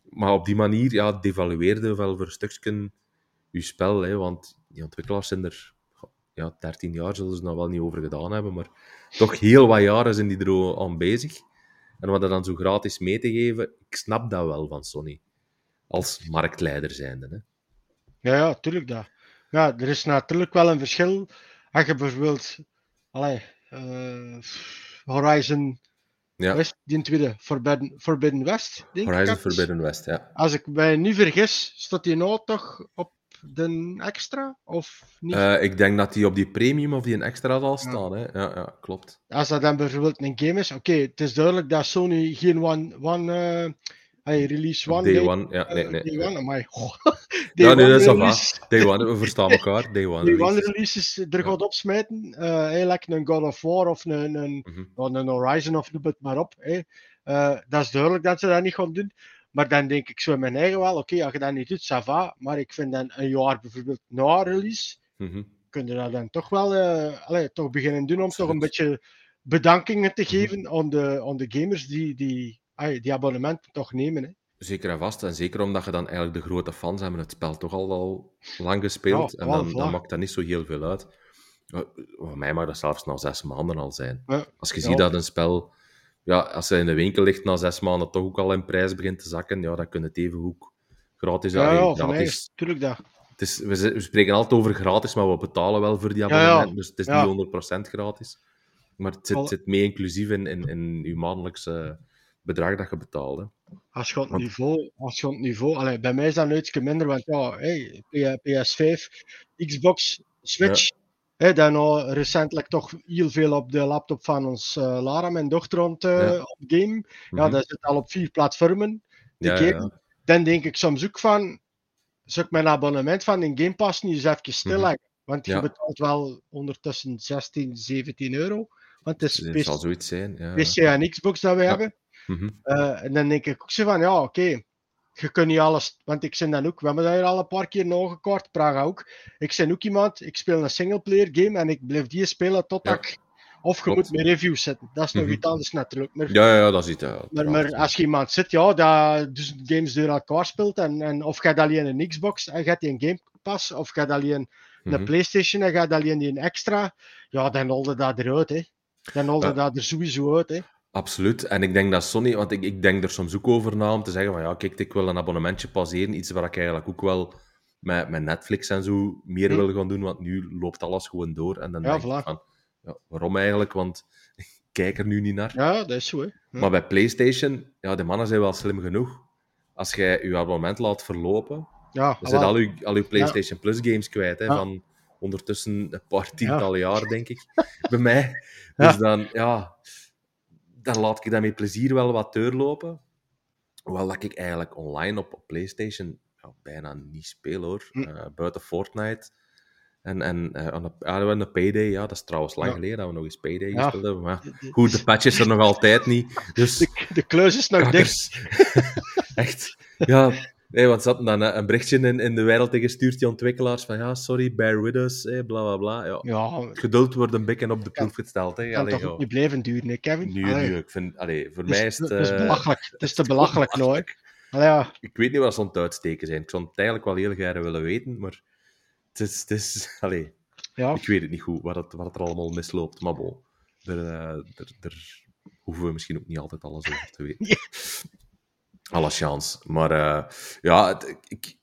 Maar op die manier ja, devalueerde wel voor een stukje je spel. Hè, want die ontwikkelaars zijn er... Ja, 13 jaar zullen ze nog wel niet over gedaan hebben, maar toch heel wat jaren zijn die er al aan bezig. En wat dat dan zo gratis mee te geven, ik snap dat wel van Sony. Als marktleider zijnde. Hè. Ja, ja, tuurlijk dat. Ja, er is natuurlijk wel een verschil. Als je bijvoorbeeld, allee, eh, Horizon, Ja, West, die tweede, Forbidden, Forbidden West, denk Horizon ik. Forbidden West, ja. Als ik mij niet vergis, staat die nou toch op de extra? Of niet? Eh, ik denk dat die op die premium of die een extra zal staan. Hè. Ja, ja, klopt. Als dat dan bijvoorbeeld een game is, oké, het is duidelijk dat Sony geen one, one eh, hey, release one Day day, one, ja, nee, eh, nee. day one, amai, (laughs) goh. Ja, nee, dat is release- Day one, we verstaan (laughs) elkaar. Day one. Day one release. releases er gaat opsmijten. eh eigenlijk een God of War of een, een, Mhm. een Horizon of noem het maar op. Eh, dat is duidelijk dat ze dat niet gaan doen. Maar dan denk ik zo in mijn eigen wel, oké, als je dat niet doet, ça va. Maar ik vind dan een jaar bijvoorbeeld na release, Mhm. kun je dat dan toch wel eh, allee, toch beginnen doen om toch een beetje bedankingen te geven aan, de, aan de gamers die die, allee, die abonnementen toch nemen. Hè. Zeker en vast. En zeker omdat je dan eigenlijk de grote fans hebben het spel toch al, al lang gespeeld. Ja, en dan, dan maakt dat niet zo heel veel uit. Voor mij mag dat zelfs na zes maanden al zijn. Ja. Als je Ja. ziet dat een spel, ja, als hij in de winkel ligt na zes maanden toch ook al in prijs begint te zakken, ja, dan kun je het even ook gratis. Ja, ja, gratis. tuurlijk dat. Het is, we, we spreken altijd over gratis, maar we betalen wel voor die ja. abonnement. Dus het is niet 100% gratis. Maar het zit, zit mee inclusief in, in, in je maandelijkse bedrag dat je betaalt. Hè. Als je op het Want- niveau, als je het niveau bij mij is dat iets minder, want ja, hey, P- PS5, Xbox, Switch, hè, dan nou recentelijk toch heel veel op de laptop van ons eh, Lara, mijn dochter, rond Ja. op game. Ja, Mhm. dat zit al op vier platformen. ja, ja. Dan denk ik soms ook van, zou ik mijn abonnement van in Game Pass niet eens even stilleggen? Want je Mhm. Ja. betaalt wel ondertussen 16, 17 euro. Want het is PC, zal zoiets zijn. Ja. PC en Xbox dat we Ja. Mhm. Eh, en dan denk ik ook zo van, ja, oké. Je kunt niet alles, want ik ben dan ook, we hebben dat hier al een paar keer nagekort, Praga ook. Ik ben ook iemand, ik speel een singleplayer game en ik blijf die spelen totdat Ja. ik, of je Klopt. moet mijn reviews zetten. Dat is nog Mhm. iets anders natuurlijk. Maar, Ja, ja, dat is het. Ja, maar, maar als je iemand zit, ja, dat dus games door elkaar speelt en, en of je hebt alleen een Xbox en je hebt die een Game Pass, of je hebt alleen een Mhm. Playstation en je hebt alleen die een extra, ja, dan holde dat eruit, hè. Dan holde Ja. dat er sowieso uit, hè. Absoluut. En ik denk dat Sony, want ik, ik denk er soms ook over na om te zeggen van ja, kijk, ik wil een abonnementje passeren. Iets waar ik eigenlijk ook wel met, met Netflix en zo meer hm. wil gaan doen, want nu loopt alles gewoon door. En dan ja, denk ik van, ja, waarom eigenlijk? Want (laughs) ik kijk er nu niet naar. Ja, dat is zo. Hè. Maar bij PlayStation, ja, de mannen zijn wel slim genoeg. Als jij je abonnement laat verlopen, ja, dan zijn al je, al uw PlayStation Plus games kwijt. Hè, Van ondertussen een paar tientallen jaar, denk ik, (laughs) bij mij. Dus dan, ja, dan laat ik dat met plezier wel wat doorlopen. Hoewel dat ik eigenlijk online op, PlayStation ja, bijna niet speel hoor. Hm. Uh, buiten Fortnite. En, en uh, aan, de, de Payday, ja, dat is trouwens lang geleden dat we nog eens Payday ja. gespeeld hebben. Maar goed, de patch is er nog altijd niet. Dus... (laughs) De, de is nog dicht. (laughs) Echt. Ja, Nee, want ze hadden dan een berichtje in, in de wereld gestuurd, die ontwikkelaars, van ja, sorry, bear with us, bla bla bla. Ja, ja, geduld wordt een beetje op de proef gesteld. Hè. Kan toch niet blijven duren, hè, Kevin? Nu, nu, ik vind, allee, voor mij is het... Het is uh, belachelijk. Het is te (laughs) belachelijk, nooit. Ja. Ik weet niet wat ze aan het uitsteken zijn. Ik zou het eigenlijk wel heel graag willen weten, maar het is... Het is (laughs) allee, ja. Ik weet het niet goed, wat het, wat er allemaal misloopt. Maar bon, er, er, er hoeven we misschien ook niet altijd alles over te weten. (laughs) Alle chance. Maar uh, ja, het, ik,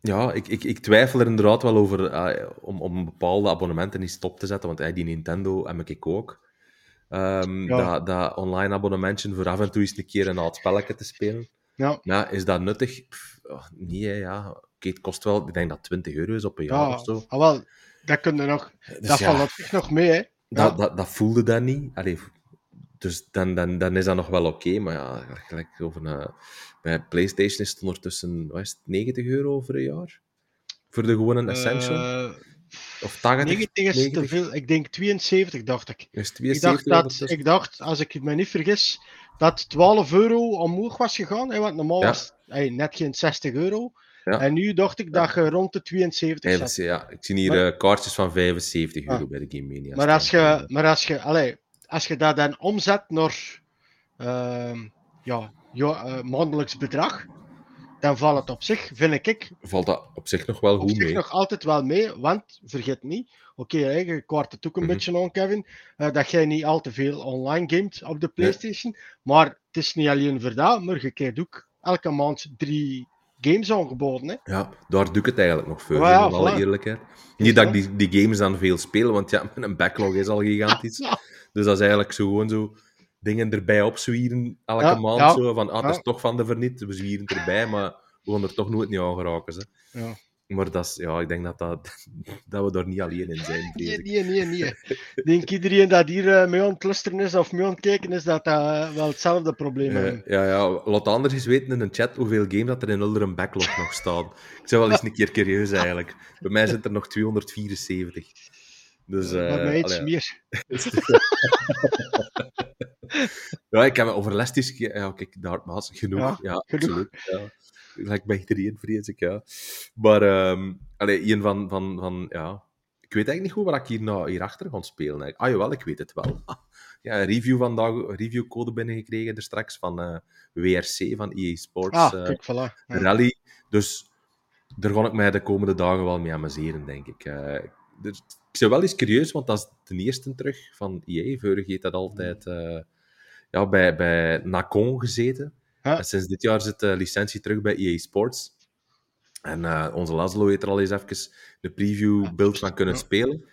ja ik, ik, ik, twijfel er inderdaad wel over uh, om, om bepaalde abonnementen niet stop te zetten. Want uh, die Nintendo heb ik ook. Um, ja. dat, dat online abonnementje voor af en toe eens een keer een oud spelletje te spelen. Ja. ja is dat nuttig? Pff, oh, nee, ja. Oké, het kost wel, ik denk dat 20 euro is op een jaar ja, of zo. Ah, wel, dat kun je nog, dus dat valt nog mee, hè? Dat, dat, dat voelde dat niet. Allee, dus dan, dan, dan is dat nog wel oké. maar ja, gelijk over een, bij PlayStation is het ondertussen wat is het, 90 euro voor een jaar. Voor de gewone Essential. Uh, of 80? 90 is 90? te veel. Ik denk 72, dacht ik. Is 72 ik, dacht dat, ik dacht, als ik me niet vergis, dat 12 euro omhoog was gegaan. Hè, want normaal was het net geen 60 euro. Ja. En nu dacht ik dat je rond de 72 zat. Ja, ik zie hier maar, uh, kaartjes van 75 euro ah. bij de Game Mania. Maar als je, maar als je, allez, als je dat dan omzet naar uh, ja, uh, maandelijks bedrag, dan valt het op zich, vind ik. Valt dat op zich nog wel goed mee? Op zich nog altijd wel mee, want vergeet niet, oké, okay, je kwart het ook een mm -hmm. beetje aan, Kevin, uh, dat jij niet al te veel online gamet op de PlayStation. Nee. Maar het is niet alleen voor dat, maar je krijgt ook elke maand drie games aangeboden. Hè? Ja, daar doe ik het eigenlijk nog voor, ja, in alle eerlijkheid. Niet dat ik die, die games dan veel speel, want ja, (laughs) mijn backlog is al (laughs) gigantisch. Dus dat is eigenlijk zo gewoon zo dingen erbij opzwieren elke ja, maand. Zo, van, ah, het is toch van de verniet, we zwieren erbij, maar we gaan er toch nooit niet aan geraken. Hè. Ja. Maar dat is, ja, ik denk dat, dat, (laughs) dat we daar niet alleen in zijn. Nee, nee, nee, nee. Ik denk iedereen dat hier uh, mee aan het luisteren is of mee aan het kijken is, dat dat uh, wel hetzelfde probleem. Uh, ja, ja, laat anders eens weten in een chat hoeveel games dat er in een backlog nog staan. Ik zou wel eens een keer curieus eigenlijk. Bij mij zijn er nog 274. Dus, uh, Bij mij iets meer. (laughs) ja, ik heb over Lesties... Ja, kijk, daar was genoeg. Ja, ja absoluut. Ja. Bij iedereen, vrees ik, ja. Maar, um, allee, een van, van, van... Ja, ik weet eigenlijk niet goed wat ik hier nou hierachter ga spelen. Eigenlijk. Ah, jawel, ik weet het wel. (laughs) ja, een review vandaag, een reviewcode binnengekregen er straks van uh, WRC, van EA Sports. Ah, uh, kijk, voilà. Ja. Rally. Dus daar ga ik mij de komende dagen wel mee amuseren, denk ik. Uh, ik ben wel eens curieus, want dat is de eerste terug van EA. Vorig heeft dat altijd uh, ja, bij, bij Nacon gezeten. En sinds dit jaar zit de licentie terug bij EA Sports. En uh, onze Laszlo heeft er al eens even de preview-beeld van kunnen spelen.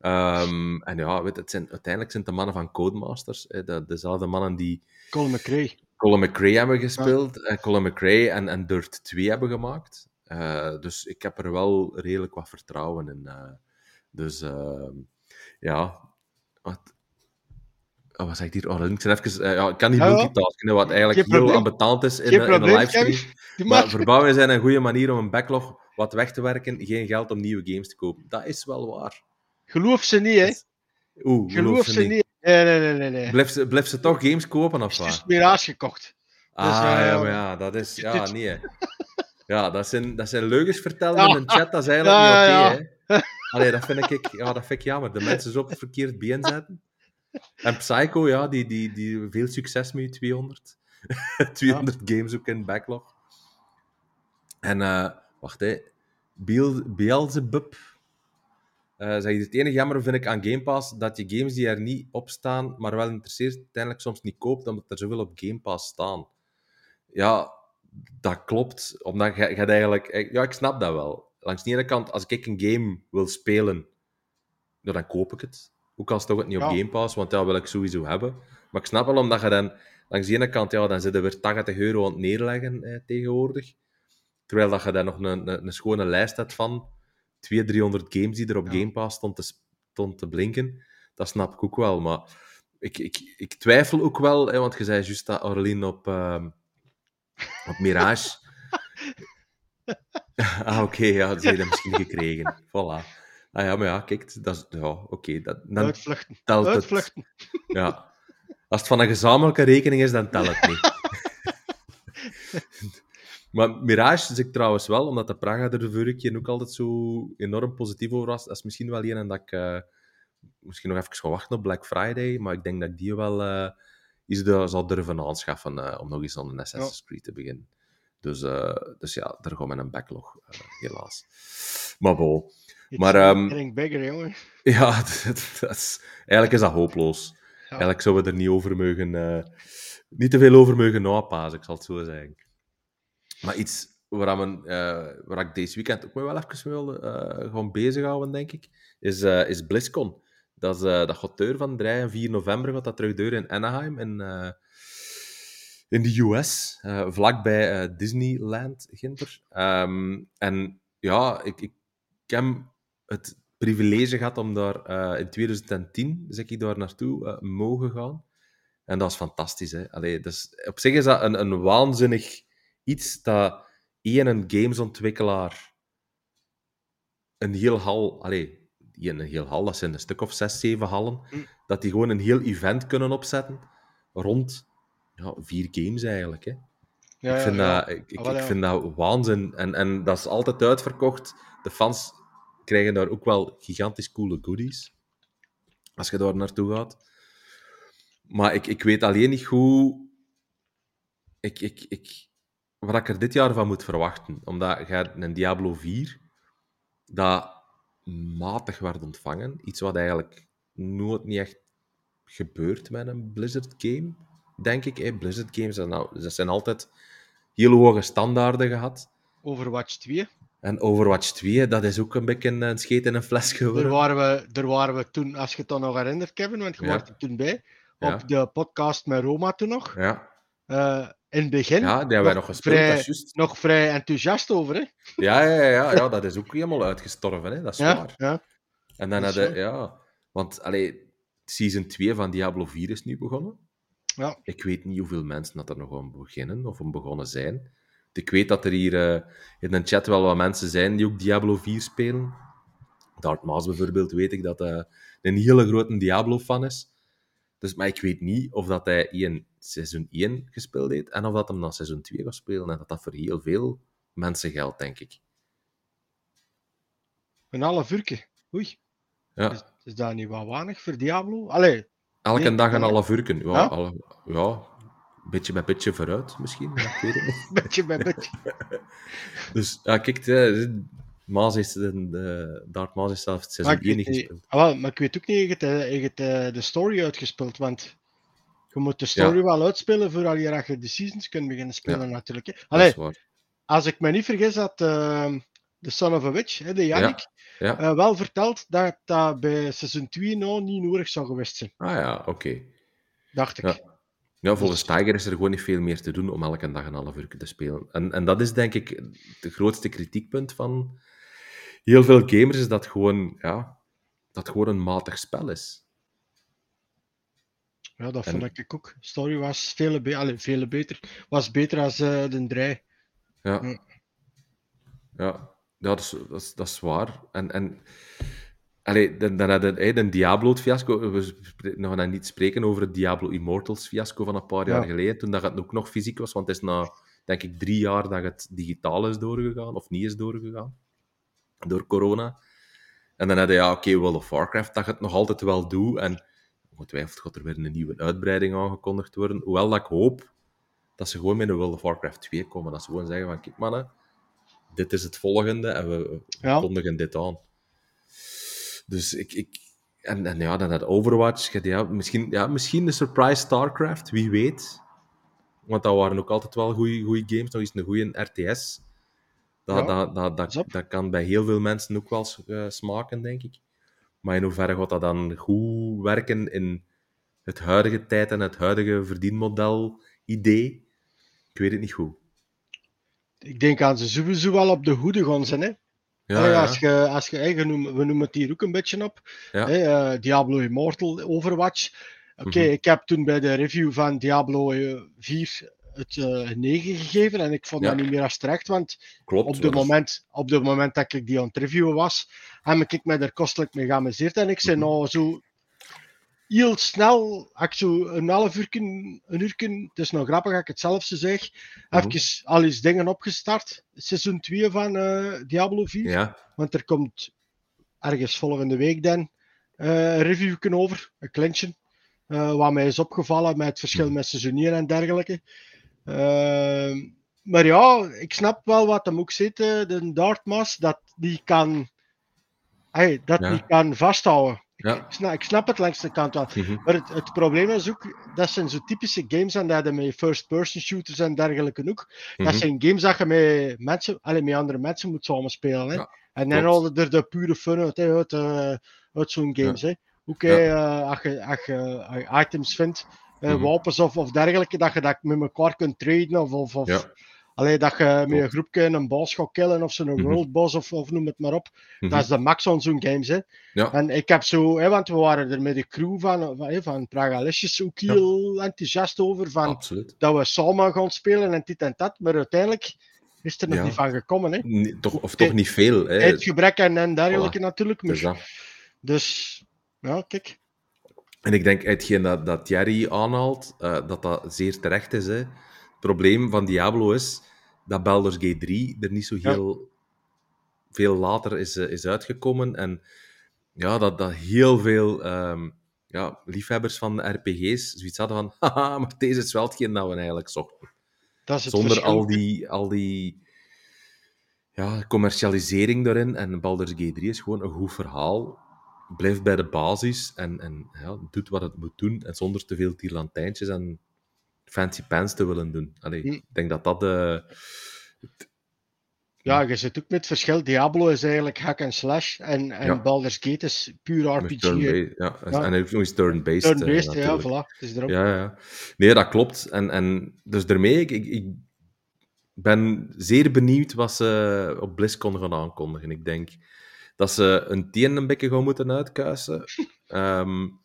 Um, en ja, weet, het zijn, uiteindelijk zijn het de mannen van Codemasters. Hè, de, dezelfde mannen die... Colin McRae. Colin McRae hebben gespeeld. Ja. En Colin McRae en, en Dirt 2 hebben gemaakt. Uh, dus ik heb er wel redelijk wat vertrouwen in. Uh, dus uh, ja, wat, oh, wat zeg ik hier? Oh, ik, even, uh, ja, ik kan niet multitasken, wat eigenlijk heel ambetant is in, in de livestream. Maar verbouwen zijn een goede manier om een backlog wat weg te werken, geen geld om nieuwe games te kopen. Dat is wel waar. Geloof ze niet, hè? Oeh, geloof, geloof ze, niet. niet. Nee, nee, nee. nee, nee. Blijf, ze, blijf ze toch games kopen, of wat? Het is meer gekocht. Ah, dus, uh, ja, maar ja, dat is... Ja, nee. Ja, dat zijn, dat zijn leugens vertellen in een chat, dat is eigenlijk ja, niet oké, okay. Allee, dat vind ik, ja, dat vind ik jammer. De mensen zo op verkeerd been zetten. En Psycho, ja, die, die, die veel succes met 200. 200 (laughs) ja. games ook in backlog. En, uh, wacht, hè. Beelzebub. Uh, zeg je, het enige jammer vind ik aan Game Pass dat je games die er niet op staan, maar wel interesseert, uiteindelijk soms niet koopt, omdat er zoveel op Game Pass staan. Ja, dat klopt. Omdat je, je eigenlijk... Ja, ik snap dat wel. Langs de ene kant, als ik een game wil spelen, dan koop ik het. Ook al toch het niet op Game Pass, want dat wil ik sowieso hebben. Maar ik snap wel, omdat je dan langs de ene kant, ja, dan zitten weer 80 euro aan het neerleggen eh, tegenwoordig. Terwijl dat je dan nog een, een, een schone lijst hebt van 200, 300 games die er op Game Pass stond te, stond te blinken. Dat snap ik ook wel, maar ik, ik, ik twijfel ook wel, hè, want je zei juist dat Orlin op, uh, op Mirage... (laughs) ah, oké, ja, dat heb je misschien gekregen. Voilà. Ah ja, maar ja, kijk, dat is... Ja, oké. Okay, dat, dan Uitvluchten. Telt Uitvluchten. Het, ja. Als het van een gezamenlijke rekening is, dan telt het niet. (laughs) maar Mirage is ik trouwens wel, omdat de Praga er de vorige keer ook altijd zo enorm positief over was. Dat is misschien wel een en dat ik uh, misschien nog even ga wachten op Black Friday, maar ik denk dat ik die wel uh, iets zal durven aanschaffen uh, om nog eens aan een Assassin's Creed te beginnen. Dus, dus ja, daar gaan we een backlog, helaas. Maar bon. Maar, um, bigger, jongen. (laughs) Ja, dat, dat is, eigenlijk is dat hopeloos. Eigenlijk zouden we er niet over mogen... Niet te veel over mogen napazen, ik zal het zo zeggen. Maar iets waar, waar ik deze weekend ook wel even wil uh, gaan bezighouden, denk ik, is, is BlizzCon. Dat, is, dat gaat deur van 3 en 4 november, gaat dat terug in Anaheim, in, in de US, vlakbij Disneyland, Ginter. Um, en ja, ik, ik, heb het privilege gehad om daar uh, in 2010 dus ik daar naartoe uh, mogen gaan. En dat is fantastisch. Hè? Allee, dus op zich is dat een, een waanzinnig iets dat één een gamesontwikkelaar een heel hal, allee, een heel hal, dat zijn een stuk of zes, zeven hallen, mm. dat die gewoon een heel event kunnen opzetten rond ja, vier games eigenlijk. Hè? Ja, ik vind, ja, Dat, ik, ik, ik vind dat waanzin. En, en dat is altijd uitverkocht. De fans krijgen daar ook wel gigantisch coole goodies. Als je daar naartoe gaat. Maar ik, ik weet alleen niet hoe... Ik, ik, ik, wat ik er dit jaar van moet verwachten. Omdat je een Diablo 4, dat matig werd ontvangen. Iets wat eigenlijk nooit niet echt gebeurt met een Blizzard game, denk ik. Blizzard games, dat, nou, dat zijn altijd heel hoge standaarden gehad. Overwatch 2? En Overwatch 2, dat is ook een beetje een scheet in een fles geworden. Daar waren we, daar waren we toen, als je het dan nog herinnert, Kevin, want je ja. was er toen bij, op de podcast met Roma toen nog. Ja. Uh, in het begin. Ja, die hebben wij nog gespeeld. Vrij, nog vrij enthousiast over, hè? Ja, ja, ja, ja, dat is ook helemaal uitgestorven, hè? Dat is ja, waar. Ja. En dan hadden, ja, want allee, season 2 van Diablo 4 is nu begonnen. Ja. Ik weet niet hoeveel mensen dat er nog aan beginnen of aan begonnen zijn. Ik weet dat er hier uh, in de chat wel wat mensen zijn die ook Diablo 4 spelen. Dart Maas bijvoorbeeld weet ik dat hij uh, een hele grote Diablo-fan is. Dus, maar ik weet niet of dat hij in seizoen 1 gespeeld heeft en of dat hem dan seizoen 2 gaat spelen. En dat dat voor heel veel mensen geldt, denk ik. Een half uurtje. Oei. Ja. Is, is dat niet wat weinig voor Diablo? Allee. Elke nee, dag een half uurtje. Ja, ja? Alle, ja, beetje bij beetje vooruit, misschien. ik weet het niet. (laughs) beetje bij beetje. (laughs) dus ja, kijk, de, Maas is de, de, Dart Maas is zelf het seizoen 1 niet gespeeld. Ah, maar ik weet ook niet, je hebt, je hebt de story uitgespeeld, want je moet de story ja. wel uitspelen voordat je de seasons kunt beginnen spelen, ja. natuurlijk. Hè. Allee, als ik me niet vergis, had uh, de Son of a Witch, hè, de Yannick, ja. Uh, wel verteld dat dat bij seizoen 2 nou niet nodig zou geweest zijn. Ah ja, oké. Okay. Dacht ik. Ja, volgens Tiger is er gewoon niet veel meer te doen om elke dag een half uur te spelen. En, en dat is denk ik het grootste kritiekpunt van heel veel gamers, is dat gewoon, ja, dat gewoon een matig spel is. Ja, dat vond ik ook. Story was veel, be Allee, veel beter. Was beter als uh, de 3. Ja. ja. Ja, dat, is, dat, is, dat is waar. En, en Allee, dan, dan hadden hey, een Diablo-fiasco. We gaan dan niet spreken over het Diablo Immortals-fiasco van een paar jaar geleden, toen dat het ook nog fysiek was. Want het is na, denk ik, drie jaar dat het digitaal is doorgegaan, of niet is doorgegaan, door corona. En dan hadden ja, oké, okay, World of Warcraft, dat het nog altijd wel doet. En ongetwijfeld gaat er weer een nieuwe uitbreiding aangekondigd worden. Hoewel dat ik hoop dat ze gewoon met een World of Warcraft 2 komen. Dat ze gewoon zeggen van, kijk mannen, dit is het volgende en we, ja. kondigen dit aan. Dus ik, ik, en, en ja, dan dat Overwatch. Ja, misschien, ja, misschien de Surprise StarCraft, wie weet. Want dat waren ook altijd wel goede games. Nog eens een goede RTS. Dat, ja, dat, dat, dat, dat, kan bij heel veel mensen ook wel uh, smaken, denk ik. Maar in hoeverre gaat dat dan goed werken in het huidige tijd en het huidige verdienmodel-idee? Ik weet het niet goed. Ik denk aan ze sowieso wel op de hoede gaan zijn, hè? Ja, ja. Als je, als je, we noemen het hier ook een beetje op. Ja. Uh, Diablo Immortal, Overwatch. Oké, okay, mm -hmm. ik heb toen bij de review van Diablo 4 het uh, 9 gegeven en ik vond ja. dat niet meer als terecht, want Klopt, op, de moment, op de moment dat ik die aan het reviewen was, heb ik mij er kostelijk mee geamuseerd en ik zei mm -hmm. nou zo heel snel, ik zo een half uur, een uur, het is nog grappig dat ik het zelf zo zeg, mm -hmm. even al eens dingen opgestart. Seizoen 2 van uh, Diablo 4. Ja. Want er komt ergens volgende week dan uh, een review over, een klintje. Uh, wat mij is opgevallen met het verschil met seizoenieren en dergelijke. Uh, maar ja, ik snap wel wat hem ook zit, de Dartmas, dat die kan, hey, dat ja. die kan vasthouden. Ja. Ik, snap, ik, snap, het langs de kant wel. Mm -hmm. Maar het, het, probleem is ook, dat zijn zo typische games en dat met first-person shooters en dergelijke ook. Mm -hmm. Dat zijn games dat je met, mensen, allez, met andere mensen moet samenspelen. Hè. Ja, en dan haalde er de pure fun uit, hè, uit, uit zo'n games. Hè. Ook als, je, als, je, als je items vindt, mm -hmm. wapens of, of dergelijke, dat je dat met elkaar kunt traden of, of, of ja. Allee, dat je met een groepje een boss gaat killen of zo'n mm -hmm. world boss of, of noem het maar op. Mm -hmm. Dat is de max van zo'n games. Hè. Ja. En ik heb zo, hè, want we waren er met de crew van, van, van Praga Lesjes ook heel ja. enthousiast over. Van, Absoluut. dat we samen gaan spelen en dit en dat. Maar uiteindelijk is er nog ja. niet van gekomen. Hè. Nee, toch, of toch niet veel. Hè. Het gebrek en, en dergelijke voilà. natuurlijk. Maar, dus ja, kijk. En ik denk, hetgeen dat, dat Thierry aanhaalt, uh, dat dat zeer terecht is. Hè. Het probleem van Diablo is dat Baldur's Gate 3 er niet zo heel ja. veel later is, uh, is uitgekomen. En ja, dat, dat heel veel um, ja, liefhebbers van RPG's zoiets hadden van (laughs) haha, maar deze is wel hetgeen dat we eigenlijk zochten. Dat is het Zonder verschil. al die, al die ja, commercialisering daarin. En Baldur's Gate 3 is gewoon een goed verhaal. Blijft bij de basis en, en ja, doet wat het moet doen. En zonder te veel tierlantijntjes en fancy pants te willen doen. Allee, hm. Ik denk dat dat de... Ja, je zit ook met het verschil. Diablo is eigenlijk hack and slash en, en ja. Baldur's Gate is puur RPG. Ja. ja. en ook nog eens turn-based. Turn-based, uh, ja, voilà. Het is erop. Ja, ja. Nee, dat klopt. En, en dus daarmee, ik, ik, ik ben zeer benieuwd wat ze op BlizzCon gaan aankondigen. Ik denk dat ze een teen een beetje gaan moeten uitkuisen. um,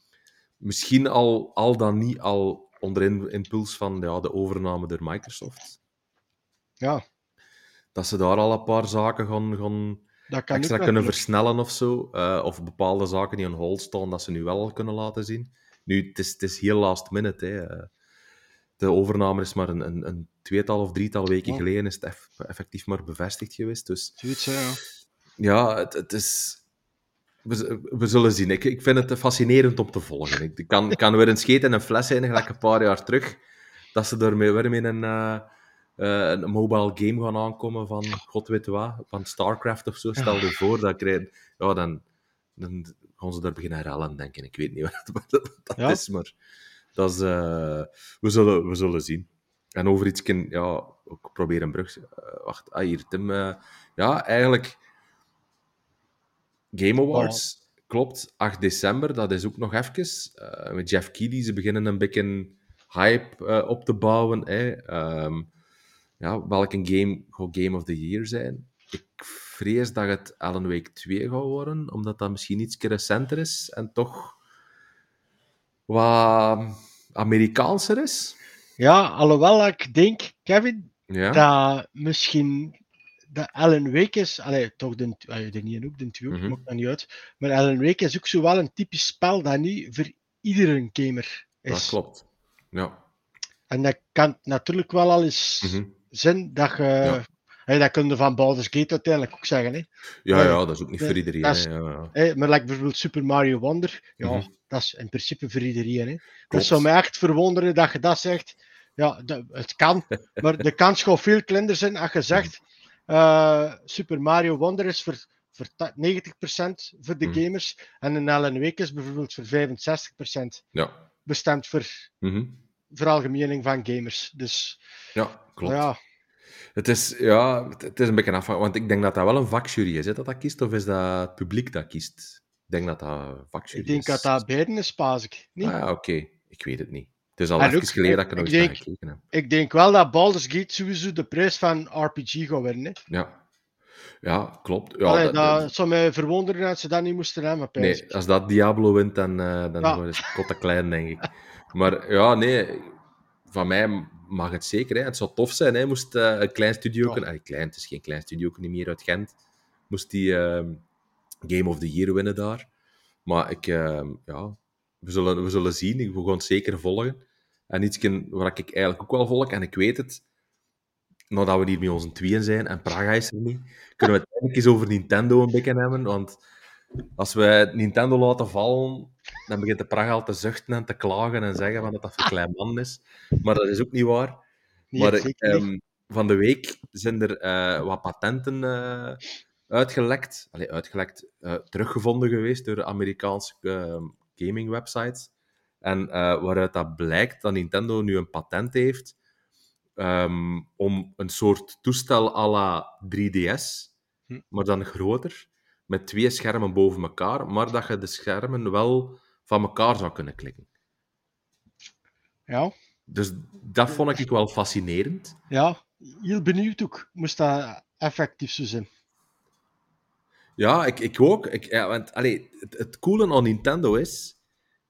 misschien al, al dan niet al onder impuls van ja, de overname door Microsoft. Ja. Dat ze daar al een paar zaken gaan, gaan extra kunnen versnellen of zo. Uh, of bepaalde zaken die on hold staan, dat ze nu wel al kunnen laten zien. Nu, het is, het is heel last minute. Hè. De overname is maar een, een, een tweetal of drietal weken geleden is het eff effectief maar bevestigd geweest. Dus, Zoiets, ja. Ja, het, het is we, we, zullen zien. Ik, ik vind het fascinerend om te volgen. Ik kan, kan weer een scheet in een fles zijn, gelijk een paar jaar terug. Dat ze ermee weer in een, uh, uh, een mobile game gaan aankomen van god weet wat, van StarCraft of zo. Stel je voor, dat ja, dan, dan gaan ze daar beginnen rellen, denken. Ik weet niet wat (laughs) dat, dat ja. is, maar dat is, uh, we, zullen, we zullen zien. En over iets, ja, ik probeer een brug. wacht, ah, hier, Tim. ja, eigenlijk Game Awards, oh. klopt. 8 december, dat is ook nog even. Uh, met Jeff Keighley, ze beginnen een beetje hype uh, op te bouwen. Hè. Um, ja, welke game gaat Game of the Year zijn? Ik vrees dat het Alan Wake 2 gaat worden, omdat dat misschien iets recenter is en toch wat Amerikaanser is. Ja, alhoewel ik denk, Kevin, ja? dat misschien dat Alan Wake is, allee, toch de, allee, de niet ook, de twee ook, Mhm. maakt dat niet uit. Maar Alan Wake is ook zo wel een typisch spel dat niet voor iedere gamer is. Dat klopt. Ja. En dat kan natuurlijk wel al eens Mhm. zijn dat je... Ja. Hey, dat kun je van Baldur's Gate uiteindelijk ook zeggen. Hè. Ja, Ja, dat is ook niet voor iedereen. is- hè. Ja, ja. Hey, maar like bijvoorbeeld Super Mario Wonder, ja, Mhm. dat is in principe voor iedereen. Hè. Dat zou mij echt verwonderen dat je dat zegt. Ja, dat- het kan, (laughs) maar de kans gaat veel kleiner zijn als je zegt uh, Super Mario Wonder is voor, voor 90% voor de Mhm. gamers. En een Alan Wake is bijvoorbeeld voor 65% Ja. bestemd voor Mhm. veralgemening van gamers. Dus Ja, klopt. ja, Het is, ja, het, is een beetje afhankelijk, want ik denk dat dat wel een vakjury is, hè, dat dat kiest, of is dat het publiek dat kiest? Ik denk dat dat vakjury ik denk is. dat dat beiden is, pas ik. Niet? Ah, ja, oké. Ik weet het niet. Het is al En even ook, geleden dat ik er nog eens gekeken heb. Ik denk wel dat Baldur's Gate sowieso de prijs van RPG gaat winnen. Hè. Ja. Ja, klopt. Ja, Allee, dat- dat, dat- zou mij verwonderen dat ze dat niet moesten hebben. pijs nee, als dat Diablo wint, dan, eh dan Ja. is het kotte klein, denk ik. Maar ja, nee, van mij mag het zeker. Hè. Het zou tof zijn, hè. moest eh, een klein studio... Ja. Klein, het is geen klein studio, niet meer uit Gent. Moest die ehm, Game of the Year winnen daar. Maar ik, ehm, ja, we zullen, we zullen zien. Ik wil gewoon zeker volgen. En iets waar ik eigenlijk ook wel volg, en ik weet het, nadat we hier met onze tweeën zijn, en Praga is er niet, kunnen we het eigenlijk eens over Nintendo een beetje hebben. Want als we Nintendo laten vallen, dan begint de Praga al te zuchten en te klagen en zeggen van dat dat voor klein man is. Maar dat is ook niet waar. Nee, maar ehm, van de week zijn er eh, wat patenten eh, uitgelekt, Allee, uitgelekt eh, teruggevonden geweest door Amerikaanse ehm, gaming websites. En eh, waaruit dat blijkt dat Nintendo nu een patent heeft ehm, om een soort toestel à la 3DS, Hm. maar dan groter, met twee schermen boven elkaar, maar dat je de schermen wel van elkaar zou kunnen klikken. Ja, Dus dat vond ik wel fascinerend. ja, heel benieuwd ook. Moest dat effectief zo zijn? Ja, ik, ik ook. Ik, ja, want, allee, het, het coole aan Nintendo is,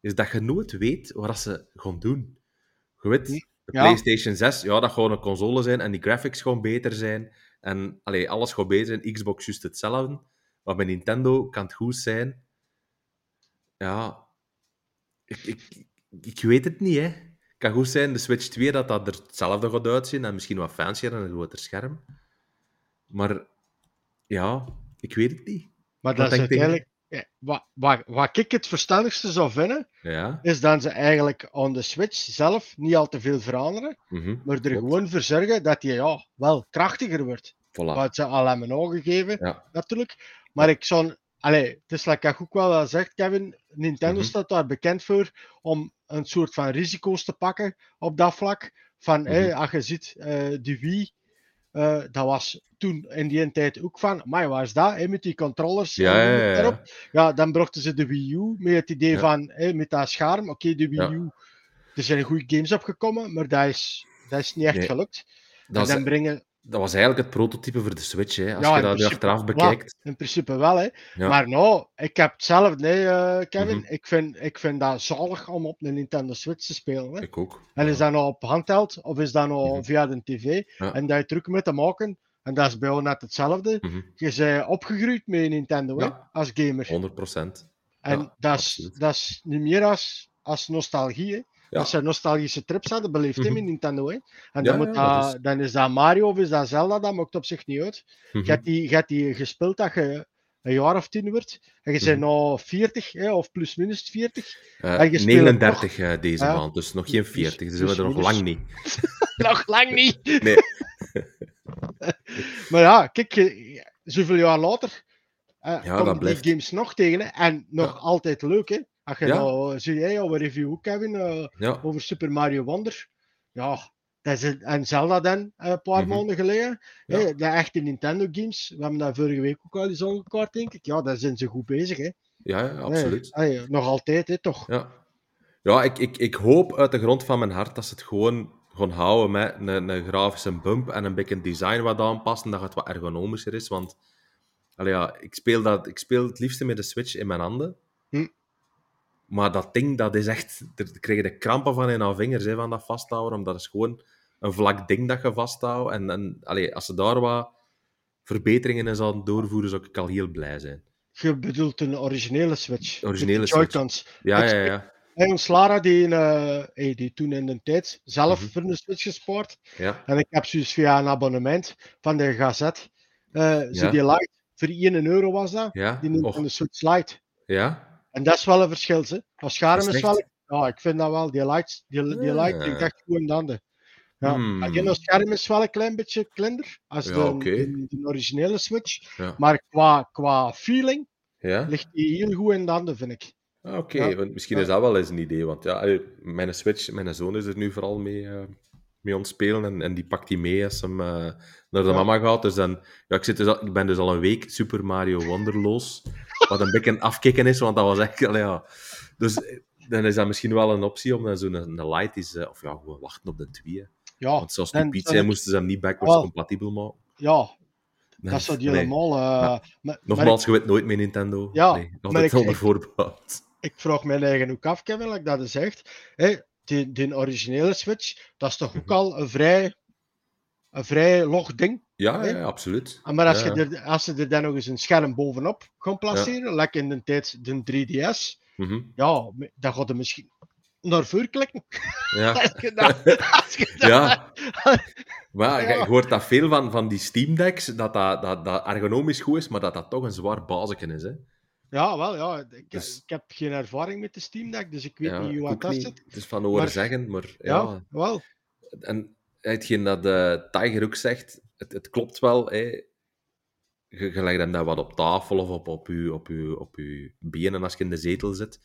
is dat je nooit weet wat ze gaan doen. Je weet, de Ja. PlayStation 6, ja, dat gewoon een console zijn en die graphics gewoon beter zijn. En allee, alles gaat beter zijn. Xbox juist hetzelfde. Maar bij Nintendo kan het goed zijn. Ja, ik, ik, ik weet het niet, hè. Het kan goed zijn, de Switch 2, dat dat er hetzelfde gaat uitzien en misschien wat fancier en een groter scherm. Maar ja, ik weet het niet. Maar dat is uiteindelijk... Ja, wat, wat, wat ik het verstandigste zou vinden, Ja. is dat ze eigenlijk aan de Switch zelf niet al te veel veranderen, mhm, maar er gewoon voor zorgen dat die ja, wel krachtiger wordt. Voilà. Wat ze al hebben aangegeven, Ja. natuurlijk. Maar ik zou... Allee, het is like ik ook wel al zegt, Kevin, Nintendo Mhm. staat daar bekend voor om een soort van risico's te pakken op dat vlak. Van, Mhm. als je ziet, eh de Wii, eh, dat was toen in die tijd ook van, maar waar is dat, met die controllers Ja, ja, ja, maar op. Ja, dan brachten ze de Wii U met het idee van, met dat scherm, oké, de Wii. U, er zijn goede games opgekomen, maar dat is, dat is niet echt Nee. gelukt. Dat, en dan is, brengen, dat was eigenlijk het prototype voor de Switch, hè. Als Ja, je dat principe achteraf bekijkt. in principe wel, hè. Ja. Maar nou, ik heb hetzelfde, hè, eh, Kevin. Mhm. ik, vind, ik vind dat zalig om op een Nintendo Switch te spelen. Hè. Ik ook. En is dat nou op handheld of is dat nou Mhm. via de tv? En dat je druk met te maken. En dat is bij ons net hetzelfde. Mhm, Je bent opgegroeid met Nintendo hè, als gamer. 100 procent. en dat, is, dat is niet meer als, als nostalgie. Hè. Ja. Als je nostalgische trips hadden beleefd hè, Mhm. met Nintendo. Hè. En Ja, dan, moet ja, dat, dat is- dan is dat Mario of is dat Zelda, dat maakt op zich niet uit. Mhm. Je hebt die, je hebt die gespeeld dat je een jaar of tien wordt. En je bent Mhm. nou 40, hè, of plus minus 40. Eh, en je speelt 39 eh, deze maand, dus nog geen 40. Dus zijn we er nog lang niet. (laughs) Nog lang niet. (laughs) Nee. (laughs) Maar ja, kijk, je- zoveel jaar later eh Ja, komen die blijft. games nog tegen. Hè, en nog altijd leuk. Hè. Als je Ja. nou, zie jij jouw review ook, Kevin, eh, Ja. over Super Mario Wonder. Ja, dat is en Zelda dan, eh, een paar Mhm. maanden geleden. Ja. Hè, de echte Nintendo games, we hebben dat vorige week ook al eens aangekaart, denk ik. Ja, daar zijn ze goed bezig. Hè. Ja, absoluut. Nog altijd, hè, toch? Ja, ja ik, ik, ik hoop uit de grond van mijn hart dat ze het gewoon gaan houden met een, een grafische bump en een beetje design wat aanpassen, dat het wat ergonomischer is. Want allee, ja, ik, speel dat, ik speel het liefste met de Switch in mijn handen. Hm. Maar dat ding, dat is echt... Daar krijg je de krampen van in je vingers, hè, van dat vasthouden. Omdat het is gewoon een vlak ding dat je vasthoudt. En, als ze daar wat verbeteringen in zouden doorvoeren, zou ik al heel blij zijn. Je bedoelt een originele Switch. Originele Switch. Ja, ja, ja. En ons Lara, die, eh, hey, die toen in de tijd zelf Mhm. voor een Switch gespaard. ja. En ik heb zoiets via een abonnement van de Gazette. eh zo Ja. die Lite, voor 1 euro was dat. Ja, Die neemt Och, van de Switch Lite. ja. En dat is wel een verschil. Hè. Als scherm Dat is, is wel... Ja, ik vind dat wel. Die Lite, die, die Ja. Lite klinkt echt goed in de handen. Ja. Hmm. Alleen het scherm is wel een klein beetje kleiner als Ja, de, oké. de, de originele Switch. Ja. Maar qua, qua feeling Ja? ligt die heel goed in de handen, vind ik. Ah, Oké, Ja. want misschien Ja. is dat wel eens een idee. Want ja, mijn Switch, mijn zoon is er nu vooral mee, eh mee aan het spelen. En, en die pakt die mee als hem eh, naar de Ja. mama gaat. Dus dan, ja, ik, zit dus al, ik ben dus al een week Super Mario Wonderloos. Wat een beetje een afkicken is, want dat was echt... ja. Dus dan is dat misschien wel een optie om dan zo'n een, een light is, eh, of ja, gewoon wachten op de twee. hè. Ja, Want zoals en zijn, ik- moesten ze hem niet backwards compatibel maken. ja Nee, dat zou die nee. helemaal... maar- Nogmaals, je weet nooit meer Nintendo. Ja, nee, altijd ik- onder ik- voorbehoud. ik vraag mijn eigen ook af, Kevin, like dat zegt. Hè, die, die originele Switch, dat is toch ook Mhm. al een vrij, een vrij log ding. Ja, ja, absoluut. En Maar als, je er, als ze er dan nog eens een scherm bovenop gaan placeren, lekker in de tijd de 3DS, Mhm. ja, dan gaat het misschien naar voren klikken. ja. (laughs) Als je dat, als je (laughs) dat- Ja. (laughs) Maar Ja. je hoort dat veel van, van die Steam Decks, dat dat, dat dat ergonomisch goed is, maar dat dat toch een zwaar basisje is. Hè? Ja, wel, ja. Ik, Dus- ik heb geen ervaring met de Steam Deck, dus ik weet Ja, niet hoe dat niet. zit. Het is van horen Maar- zeggen, maar ja. Ja, wel. En hetgeen dat eh, Tiger ook zegt, het, het klopt wel. Hè. Je, je legt hem dat wat op tafel of op, op, je, op, je, op je benen als je in de zetel zit.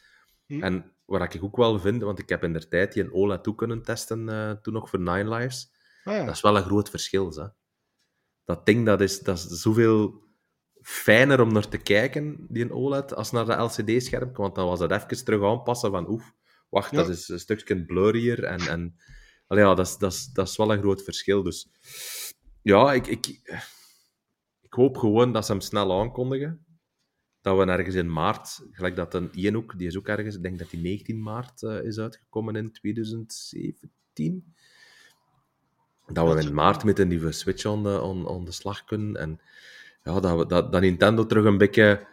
Hm. En wat ik ook wel vind, want ik heb in de tijd die een OLED toe kunnen testen, eh, toen nog voor Nine Lives. Ah, ja. Dat is wel een groot verschil. Hè. Dat ding dat is, dat is zoveel fijner om naar te kijken, die een OLED, als naar de LCD-scherm. Want dan was dat even terug aanpassen van oef, wacht, Ja. dat is een stukje blurrier. En, en ja, dat, is, dat, is, dat is wel een groot verschil. Dus ja, ik, ik, ik hoop gewoon dat ze hem snel aankondigen. Dat we ergens in maart, gelijk dat een Ian ook, die is ook ergens, ik denk dat die 19 maart eh, is uitgekomen in 2017 dat we in maart met een nieuwe Switch aan de, aan, aan de slag kunnen. En ja, dat, we, dat, dat Nintendo terug een beetje...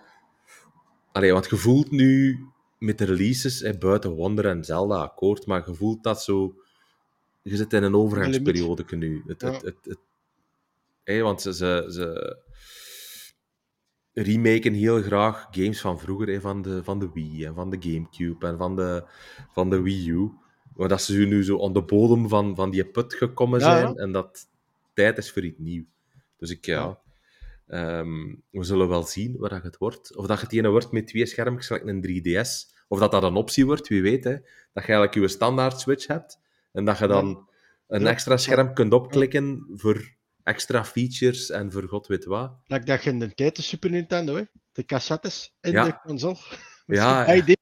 Allee, want je voelt nu met de releases, hè, buiten Wonder en Zelda akkoord, maar je voelt dat zo... Je zit in een overgangsperiode nu. Het, Ja. het, het, want ze, ze, ze remaken heel graag games van vroeger, hè, van, de, van de Wii en van de Gamecube en van de, van de Wii U. Maar dat ze nu zo aan de bodem van, van die put gekomen zijn ja. en dat tijd is voor iets nieuw. Dus ik, ja... ehm, we zullen wel zien waar dat het wordt. Of dat je het ene wordt met twee schermpjes, gelijk een 3DS. Of dat dat een optie wordt, wie weet. Hè. Dat je eigenlijk je standaard Switch hebt. En dat je dan een extra scherm kunt opklikken voor extra features en voor god weet wat. Dat je in de tijd de Super Nintendo, hè? de cassettes in Ja. de console. (laughs) Ja, deed-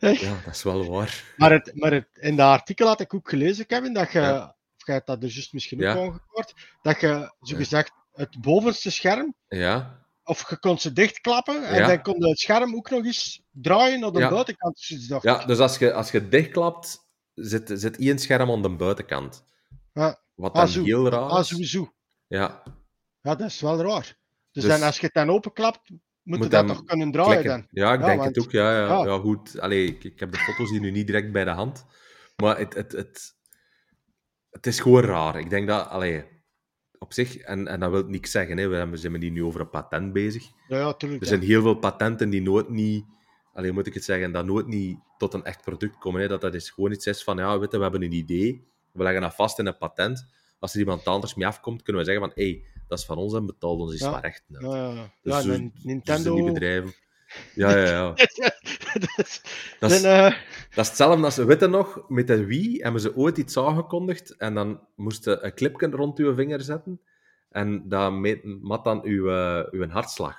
ja, dat is wel waar. Maar, het, maar het, in dat artikel had ik ook gelezen, Kevin, dat je, Ja. of jij hebt dat er juist misschien ook Ja. aangehoord, dat je, zo gezegd, het bovenste scherm, Ja, of je kon ze dichtklappen, en Ja. dan kon je het scherm ook nog eens draaien naar de Ja. buitenkant. Dus ja dus als je, als je dichtklapt, zit, zit één scherm aan de buitenkant. Ja. Wat Ah, dan heel raar Ah, is. Ja, Ja, dat is wel raar. Dus, Dus- dan, als je het dan openklapt, moet, je Moet dat hem toch kunnen draaien klikken. dan. Ja, ik Ja, denk want- het ook. Ja, ja, ja. ja. goed. Allee, ik, ik heb de foto's hier nu niet direct bij de hand. Maar het, het, het, het is gewoon raar. Ik denk dat, allee, op zich, en, en dat wil niks zeggen, hè, we hebben- zijn hier nu over een patent bezig. Ja, ja, tuurlijk. Er zijn heel veel patenten die nooit niet, alleen moet ik het zeggen, dat nooit niet tot een echt product komen. Hè. Dat dat is gewoon iets is van, ja, weet je, we hebben een idee, we leggen dat vast in een patent. Als er iemand anders mee afkomt, kunnen we zeggen van, hé, hey, dat is van ons en betaal ons iets Ja. van recht. Nou. Ja, ja. Dus ja, zo- Dus Nintendo... die bedrijven. Ja, ja, ja. (laughs) dat is, Dat is, eh, dat is hetzelfde als, weet je nog, met de Wii hebben ze ooit iets aangekondigd en dan moest je een clipje rond uw vinger zetten en dat mat dan uw, eh, uw hartslag.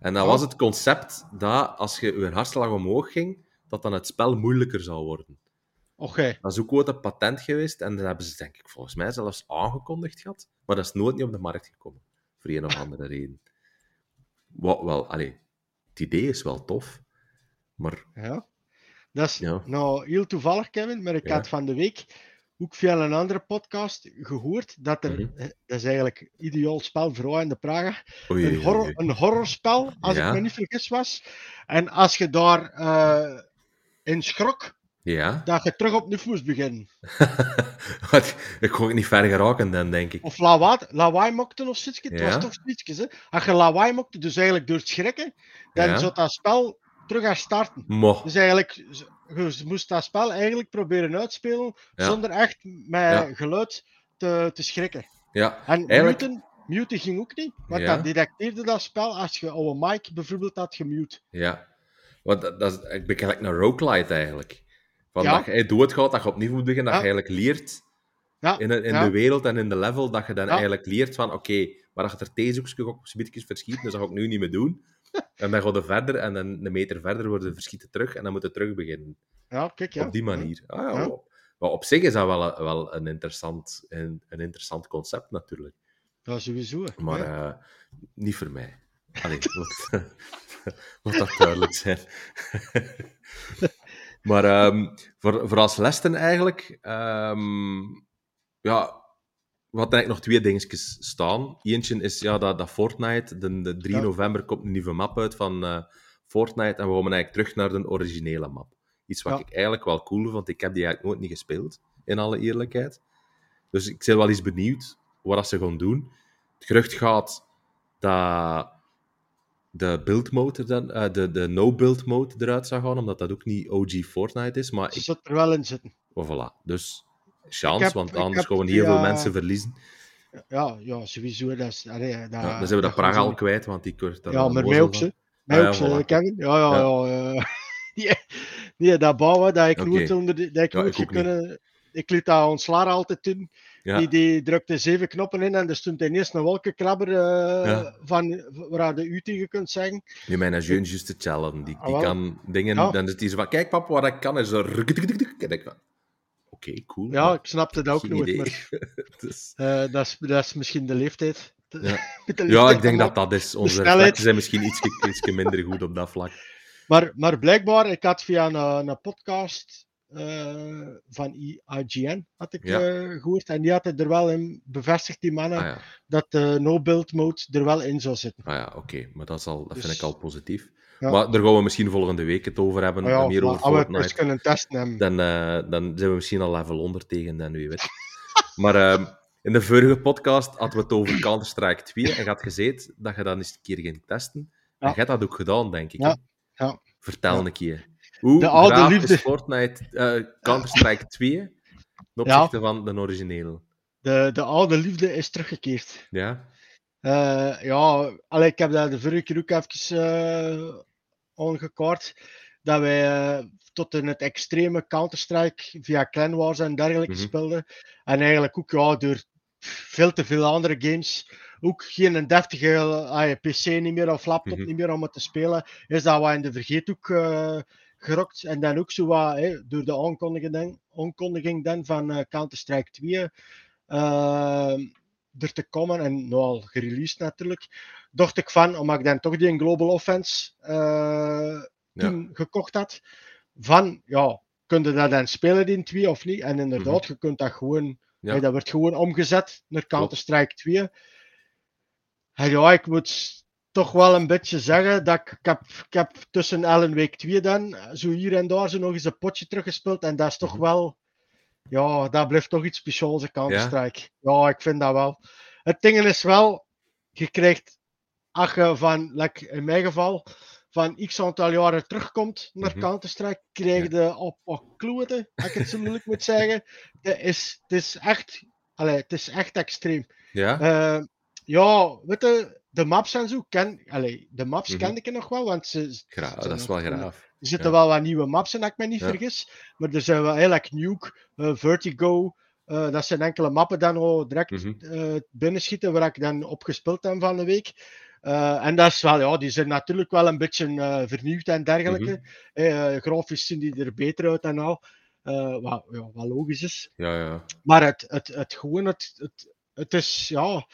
En dan Oh. was het concept dat als je uw hartslag omhoog ging, dat dan het spel moeilijker zou worden. Dat is ook ooit een patent geweest en dat hebben ze denk ik volgens mij zelfs aangekondigd gehad, maar dat is nooit niet op de markt gekomen. Voor een of andere reden. Wat wel, allee, het idee is wel tof, maar Ja. Dat is Ja. nou heel toevallig, Kevin, maar ik Ja. had van de week ook via een andere podcast gehoord dat er, Mhm. dat is eigenlijk ideaal spel voor in de Praga, oei, een, horror, oei. een horrorspel, als Ja. ik me niet vergis was. En als je daar eh, in schrok, Ja? dat je terug opnieuw moest beginnen. (laughs) Ik kon niet ver geraken dan, denk ik. Of lawaai, lawaai mokte of zoiets. Het Ja. was toch zoiets, hè. Als je lawaai mokte, dus eigenlijk door het schrikken, dan Ja. zou dat spel terug gaan starten. Mo. Dus eigenlijk, je moest dat spel eigenlijk proberen uitspelen zonder echt met geluid te, te schrikken. Ja, en eigenlijk... muten, muten ging ook niet, want dat detecteerde dat spel als je oude mic bijvoorbeeld had gemute. Ja, want dat, dat is, ik ben gelijk naar roguelite eigenlijk. Van dat je doodgaat, dat je opnieuw moet beginnen, dat je eigenlijk leert ja. in, in de wereld en in de level, dat je dan eigenlijk leert van oké, maar dat je er theezoekjes op schieten, dus dat ga ik nu niet meer doen. (laughs) en dan ga je verder en dan een meter verder worden verschieten terug en dan moet je terug beginnen. Ja, kijk, ja. Op die manier. Ah, ja, Maar op zich is dat wel, wel een, interessant, een, een interessant concept natuurlijk. Ja, sowieso. Maar uh, niet voor mij. Allee, (laughs) moet, moet (laughs) dat duidelijk zijn. Maar um, voor, voor als lessen eigenlijk, um, ja, wat eigenlijk nog twee dingetjes staan. Eentje is ja, dat, dat Fortnite. De, de 3 november komt een nieuwe map uit van uh, Fortnite. En we gaan eigenlijk terug naar de originele map. Iets wat ik eigenlijk wel cool vind, want ik heb die eigenlijk nooit niet gespeeld, in alle eerlijkheid. Dus ik ben wel eens benieuwd wat ze gaan doen. Het gerucht gaat dat de build mode, dan, uh, de, de no-build mode eruit zou gaan, omdat dat ook niet OG Fortnite is. Maar Ze zit er wel in zitten. Oh, voilà. Dus chance, want anders gewoon heel veel mensen verliezen. Ja, ja, sowieso. Dat is, allee, dat, ja, dan zijn we dat Praga al kwijt, want die kort Ja, maar mij ook, ze. Mij ook, ze, Kevin. Ja, ja, ja. ja. nee, (laughs) nee, dat bouwen, dat ik okay. nooit onder de, dat ik ja, nooit ik kunnen... Ik liet dat ontslaar altijd doen. Ja. Die, die drukte zeven knoppen in en er stond ineens een wolkenkrabber uh, ja. van waar je u tegen kunt zeggen. Nu, mijn jeun juist hetzelfde. Die, die ah, kan dingen... Ja. Dan is hij zo van, kijk papa, wat ik kan is zo... Oké, cool. Ja, ik snapte dat ook nooit, maar... (laughs) dus... uh, dat, is, dat is misschien de leeftijd. (laughs) Ja, ja ik denk dat dat is. Onze reflexen zijn misschien iets, iets minder goed op dat vlak. Maar, maar blijkbaar, ik had via een, een podcast uh, van IGN had ik ja. uh, gehoord. En die had er wel in bevestigd, die mannen, ah, ja. dat de no-build mode er wel in zou zitten. Ah ja, oké. Maar dat, is al, dat dus, vind ik al positief. Ja. Maar daar gaan we misschien volgende week het over hebben. Ah, meer over Fortnite. Als we het kunnen testen Dan, uh, dan zijn we misschien al level 100 tegen, dan wie weet. (laughs) maar ehm, in de vorige podcast hadden we het over Counter-Strike 2. En je had gezegd dat je dat eens een keer ging testen. En je hebt dat ook gedaan, denk ik. Ja. ja. Vertel een keer. Hoe de oude liefde. is Fortnite uh, Counter-Strike (laughs) 2 ten opzichte ja. van de originele? De, de oude liefde is teruggekeerd. Ja? Uh, ja, allee, ik heb dat de vorige keer ook even uh, ongekaart. Dat wij uh, tot in het extreme Counter-Strike via Clan Wars en dergelijke mm -hmm. speelden. En eigenlijk ook ja, door veel te veel andere games ook geen deftige PC niet meer of laptop mm -hmm. niet meer om het te spelen, is dat wat in de vergeethoek gerokt. En dan ook zo wat, hè, door de aankondiging, aankondiging dan van uh, Counter-Strike 2 er te komen, en nou al gereleased natuurlijk, dacht ik van, omdat ik dan toch die Global Offense toen ja. gekocht had, van, ja, kun je dat dan spelen in 2 of niet? En inderdaad, mm -hmm. je kunt dat gewoon, ja. dat wordt gewoon omgezet naar Counter-Strike 2. En ja, ik moet toch wel een beetje zeggen dat ik, ik, heb, ik heb tussen Ellen Week 2 dan, zo hier en daar, zo nog eens een potje teruggespeeld. En dat is toch mhm. wel, ja, dat blijft toch iets speciaals, een Counter-Strike. Ja? ja, ik vind dat wel. Het ding is wel, je krijgt, als je van, like in mijn geval, van x aantal jaren terugkomt naar mm-hmm. Counter-Strike, krijg je ja. op wat kloten, als ik het zo moeilijk moet zeggen. (laughs) Het is, het is echt, allez, het is echt extreem. Ja? Uh, ja, weet je, de maps en zo, ken, allez, de maps mm -hmm. kende ik nog wel, want ze... Gra dat is wel graaf. Er zitten ja. wel wat nieuwe maps in, als ik me niet ja. vergis. Maar er zijn wel like Nuke, uh, Vertigo, uh, dat zijn enkele mappen dan al direct mm -hmm. uh, binnenschieten, waar ik dan op gespeeld heb van de week. En dat is wel, ja, die zijn natuurlijk wel een beetje vernieuwd en dergelijke. Mm -hmm. uh, grafisch zien die er beter uit en al. wat, ja, wat logisch is. Ja, ja. Maar het, het, het gewoon, het, het, het is, ja,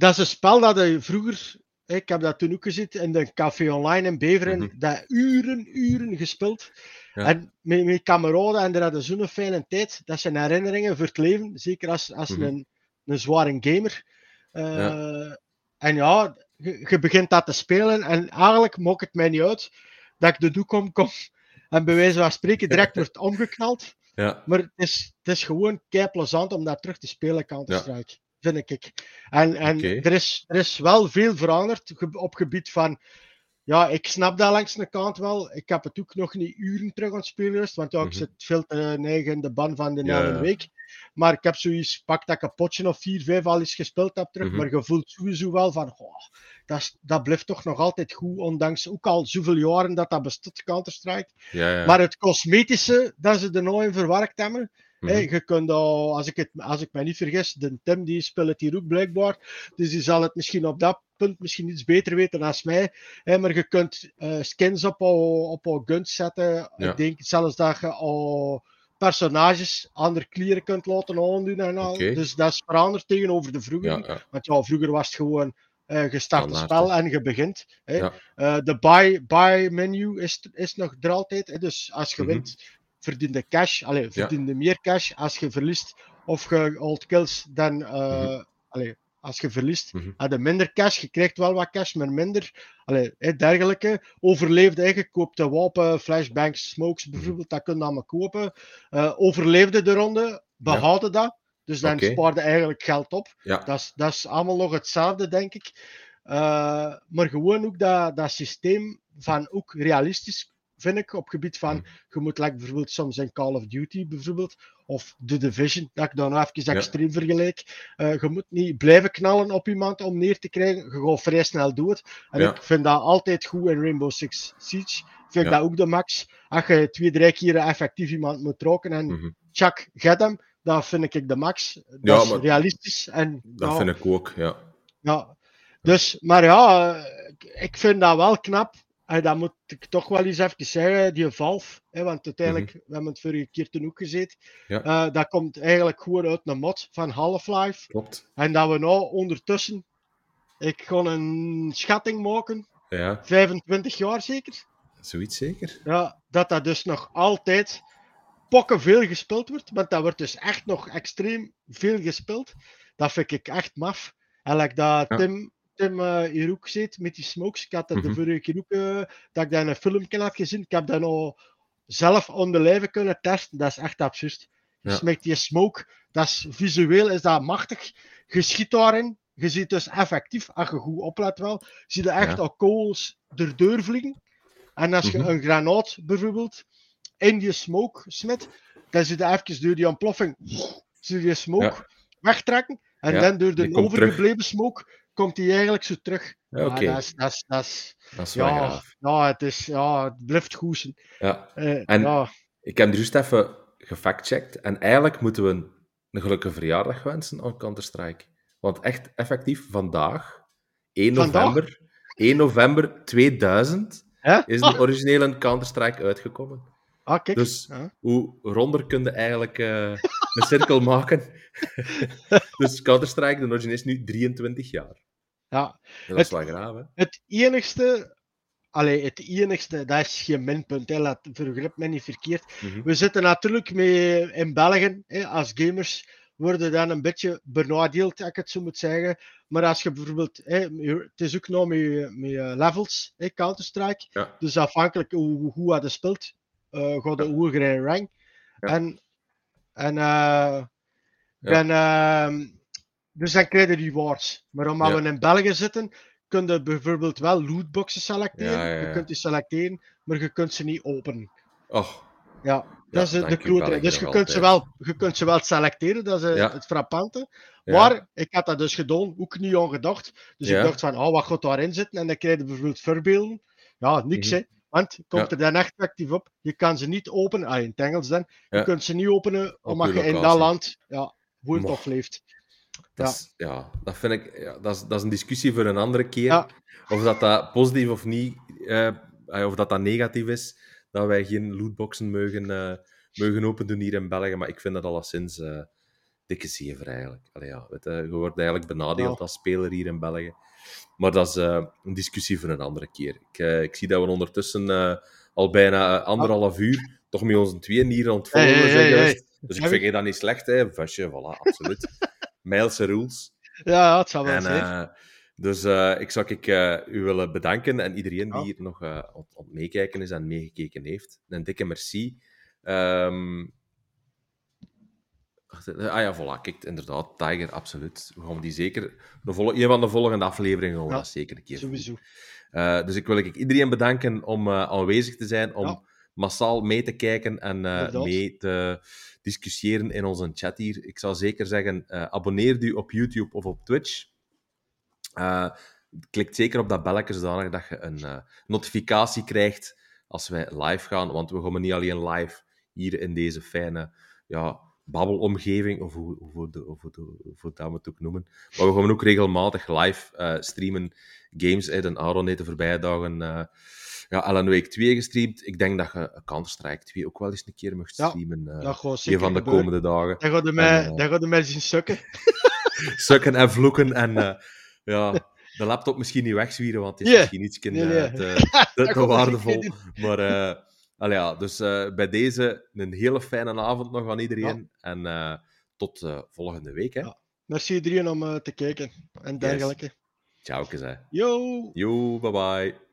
dat is een spel dat je vroeger, ik heb dat toen ook gezien in de café online in Beveren, mm -hmm. dat uren, uren gespeeld. Ja. En met, met kameraden en er hadden zo'n fijne tijd. Dat zijn herinneringen voor het leven, zeker als, als mm -hmm. een, een zware gamer. Uh, ja. En ja, je, begint dat te spelen en eigenlijk maakt het mij niet uit dat ik de doek kom, kom (laughs) en bij wijze van spreken direct wordt (laughs) omgeknald. Ja. Maar het is, het is gewoon kei plezant om dat terug te spelen, Counter-Strike. Vind ik. En, en okay. er, is, er is wel veel veranderd op gebied van ja, ik snap dat langs de kant wel. Ik heb het ook nog niet uren terug aan het spelen want ja, ik Mhm. zit veel te neigen in de ban van de Ja, hele week. Maar ik heb zoiets, pak dat ik een potje of vier, vijf al eens gespeeld heb terug, Mhm. maar je voelt sowieso wel van, oh, dat, dat blijft toch nog altijd goed, ondanks ook al zoveel jaren dat dat bestaat, Counter-Strike. Ja, ja. Maar het cosmetische dat ze er nou in verwerkt hebben, Mhm. je kunt al, als ik, het, als ik me niet vergis, de Tim die speelt het hier ook blijkbaar, dus die zal het misschien op dat punt misschien iets beter weten dan mij. Maar je kunt eh, skins op je, op je guns zetten. Ja. Ik denk zelfs dat je al personages andere kleren kunt laten aandoen en al. Dus dat is veranderd tegenover de vroeger. ja, ja. Want ja, vroeger was het gewoon eh je start een Standaard, spel en je begint. Hè. Ja. Eh, de buy, buy menu is, is nog er altijd. Hè. Dus als je Mhm. wint, verdien je cash. Allee, verdien je meer cash. Als je verliest of je hold kills, dan... allee, als je verliest, Mhm. had je minder cash. Je krijgt wel wat cash, maar minder. Allee, hè, dergelijke. Overleefde, hè. je koopt de wapen, flashbangs, smokes Mhm. bijvoorbeeld, dat kun je allemaal kopen. Eh, overleefde de ronde, behouden dat. Dus dan Oké. spaarde eigenlijk geld op. ja. Dat is, dat is allemaal nog hetzelfde, denk ik. Eh, maar gewoon ook dat, dat systeem van ook realistisch, vind ik, op gebied van, Mm. je moet like, bijvoorbeeld soms in Call of Duty bijvoorbeeld, of The Division, dat ik dan even Ja. extreem vergelijk. Eh, je moet niet blijven knallen op iemand om neer te krijgen, je gaat vrij snel dood. En Ja. ik vind dat altijd goed in Rainbow Six Siege. Vind ik Ja. dat ook de max. Als je twee, drie keer effectief iemand moet roken en Mhm. Chuck, get hem, dat vind ik de max. Dat is maar- realistisch. En, Dat vind ik ook, ja. ja. Dus, maar ja, ik vind dat wel knap. En dat moet ik toch wel eens even zeggen, die Valve. Hè, want uiteindelijk, we hebben het vorige keer toen ook gezeten. Ja. eh, dat komt eigenlijk gewoon uit een mod van Half-Life. Klopt. En dat we nou ondertussen, ik ga een schatting maken, Ja, 25 jaar zeker. zoiets zeker. Ja, dat dat dus nog altijd pokken veel gespeeld wordt. Want dat wordt dus echt nog extreem veel gespeeld. Dat vind ik echt maf. En like dat Ja. Tim, Tim eh, hier ook zit met die smokes. Ik had dat Mhm. de vorige keer ook, eh, dat ik in een filmpje had gezien. Ik heb dat nou zelf on de lijve kunnen testen. Dat is echt absurd. Ja. Dus met die smoke, dat is visueel is dat machtig. Je schiet daarin. Je ziet dus effectief, als je goed oplet wel, zie je echt Ja. al kogels erdoor vliegen. En als je Mhm. een granaat bijvoorbeeld in die smoke smit, dan zie je even door die ontploffing, zie je smoke wegtrekken. En Ja, dan door de overgebleven smoke komt die eigenlijk zo terug. Oké, Ja, dat is, dat is, dat is, dat is wel ja, het is, ja, het blijft goezen. Ja. Eh, En- ja, Ik heb juist even gefactcheckt. En eigenlijk moeten we een, een gelukkige verjaardag wensen aan Counter-Strike. Want echt effectief vandaag, 1 Vandaag? november, 1 november 2000, Hè? is de originele Counter-Strike uitgekomen. ah, kijk. Dus hoe ronder kun je eigenlijk eh, een cirkel maken? (laughs) dus Counter-Strike, de origineel is nu 23 jaar. Ja. En dat is wel graaf, hè? Het enigste, allee, het enigste, dat is geen minpunt, hè, laat, vergrip me niet verkeerd. Mhm. We zitten natuurlijk mee in België, hè, als gamers worden dan een beetje benadeeld, als ik het zo moet zeggen. Maar als je bijvoorbeeld, hè, het is ook nog met, met levels, Counter-Strike. Ja. Dus afhankelijk hoe, hoe je speelt, gaat de Ja. hoger in rank. Ja. En, en, eh, dan, ehm, dus dan krijg je rewards. Maar omdat Ja. we in België zitten, kun je bijvoorbeeld wel lootboxen selecteren. Ja, ja, Je kunt die selecteren, maar je kunt ze niet openen. Och, Ja, dat is de, klote. Dus je kunt, ze wel, je kunt ze wel selecteren, dat is eh, het frappante. Maar ik had dat dus gedaan, ook niet aan gedacht. Dus ik dacht van, oh, wat gaat daarin zitten? En dan krijg je bijvoorbeeld voorbeelden. Ja, niks Mhm. hè. Want komt er dan echt actief op. Je kan ze niet openen, ah, in het Engels dan. Je kunt ze niet openen omdat je in dat land ja, woont of leeft. Dat, Ja. is, ja, dat vind ik... Ja, dat, is, dat is een discussie voor een andere keer. Ja. Of dat, dat positief of niet... eh, eh, of dat dat negatief is, dat wij geen lootboxen mogen, eh mogen open doen hier in België. Maar ik vind dat alleszins eh dikke zever eigenlijk. Allee, ja, weet je, wordt eigenlijk benadeeld als speler hier in België. Maar dat is een discussie voor een andere keer. Ik, ik zie dat we ondertussen al bijna anderhalf uur toch met onze tweeën hier aan het volgen Hey, hey, zijn hey, geweest. Dus ik vind dat niet slecht, hè. Vasje, voilà, absoluut. (laughs) Mijlse rules. Ja, het zou wel En, zijn. eh, dus eh, ik zou ik, eh, u willen bedanken en iedereen die hier nog aan het meekijken is en meegekeken heeft. Een dikke merci. Ehm, eh, ah ja, voilà, kijk, inderdaad, Tiger, absoluut. We gaan die zeker, de een van de volgende afleveringen gaan we Ja, dat zeker een keer. Sowieso. Uh, dus ik wil ik iedereen bedanken om uh, aanwezig te zijn, om ja. massaal mee te kijken en uh, mee te discussiëren in onze chat hier. Ik zou zeker zeggen, abonneer u op YouTube of op Twitch. klik zeker op dat belletje, zodanig dat je een notificatie krijgt als wij live gaan. Want we gaan niet alleen live hier in deze fijne ja, babbelomgeving, of hoe, hoe, dat we het ook noemen. Maar we gaan ook regelmatig live streamen games. Hè. De Aaron heeft de voorbije dagen ja, Alan Wake 2 gestreamd. Ik denk dat je Counter-Strike 2 ook wel eens een keer mag streamen. Dat gaat een van de komende dagen. Dan gaat je mij, uh, mij zien sukken. (laughs) sukken en vloeken en ja... De laptop misschien niet wegzwieren, want het is misschien iets nee, nee. (laughs) te, te, te waardevol. Maar Allee, ja, dus bij deze een hele fijne avond nog aan iedereen. Ja. En tot volgende week. Hè. Ja. Merci iedereen om te kijken en dergelijke. Yes. Ciao, hè. Yo! Yo, bye bye.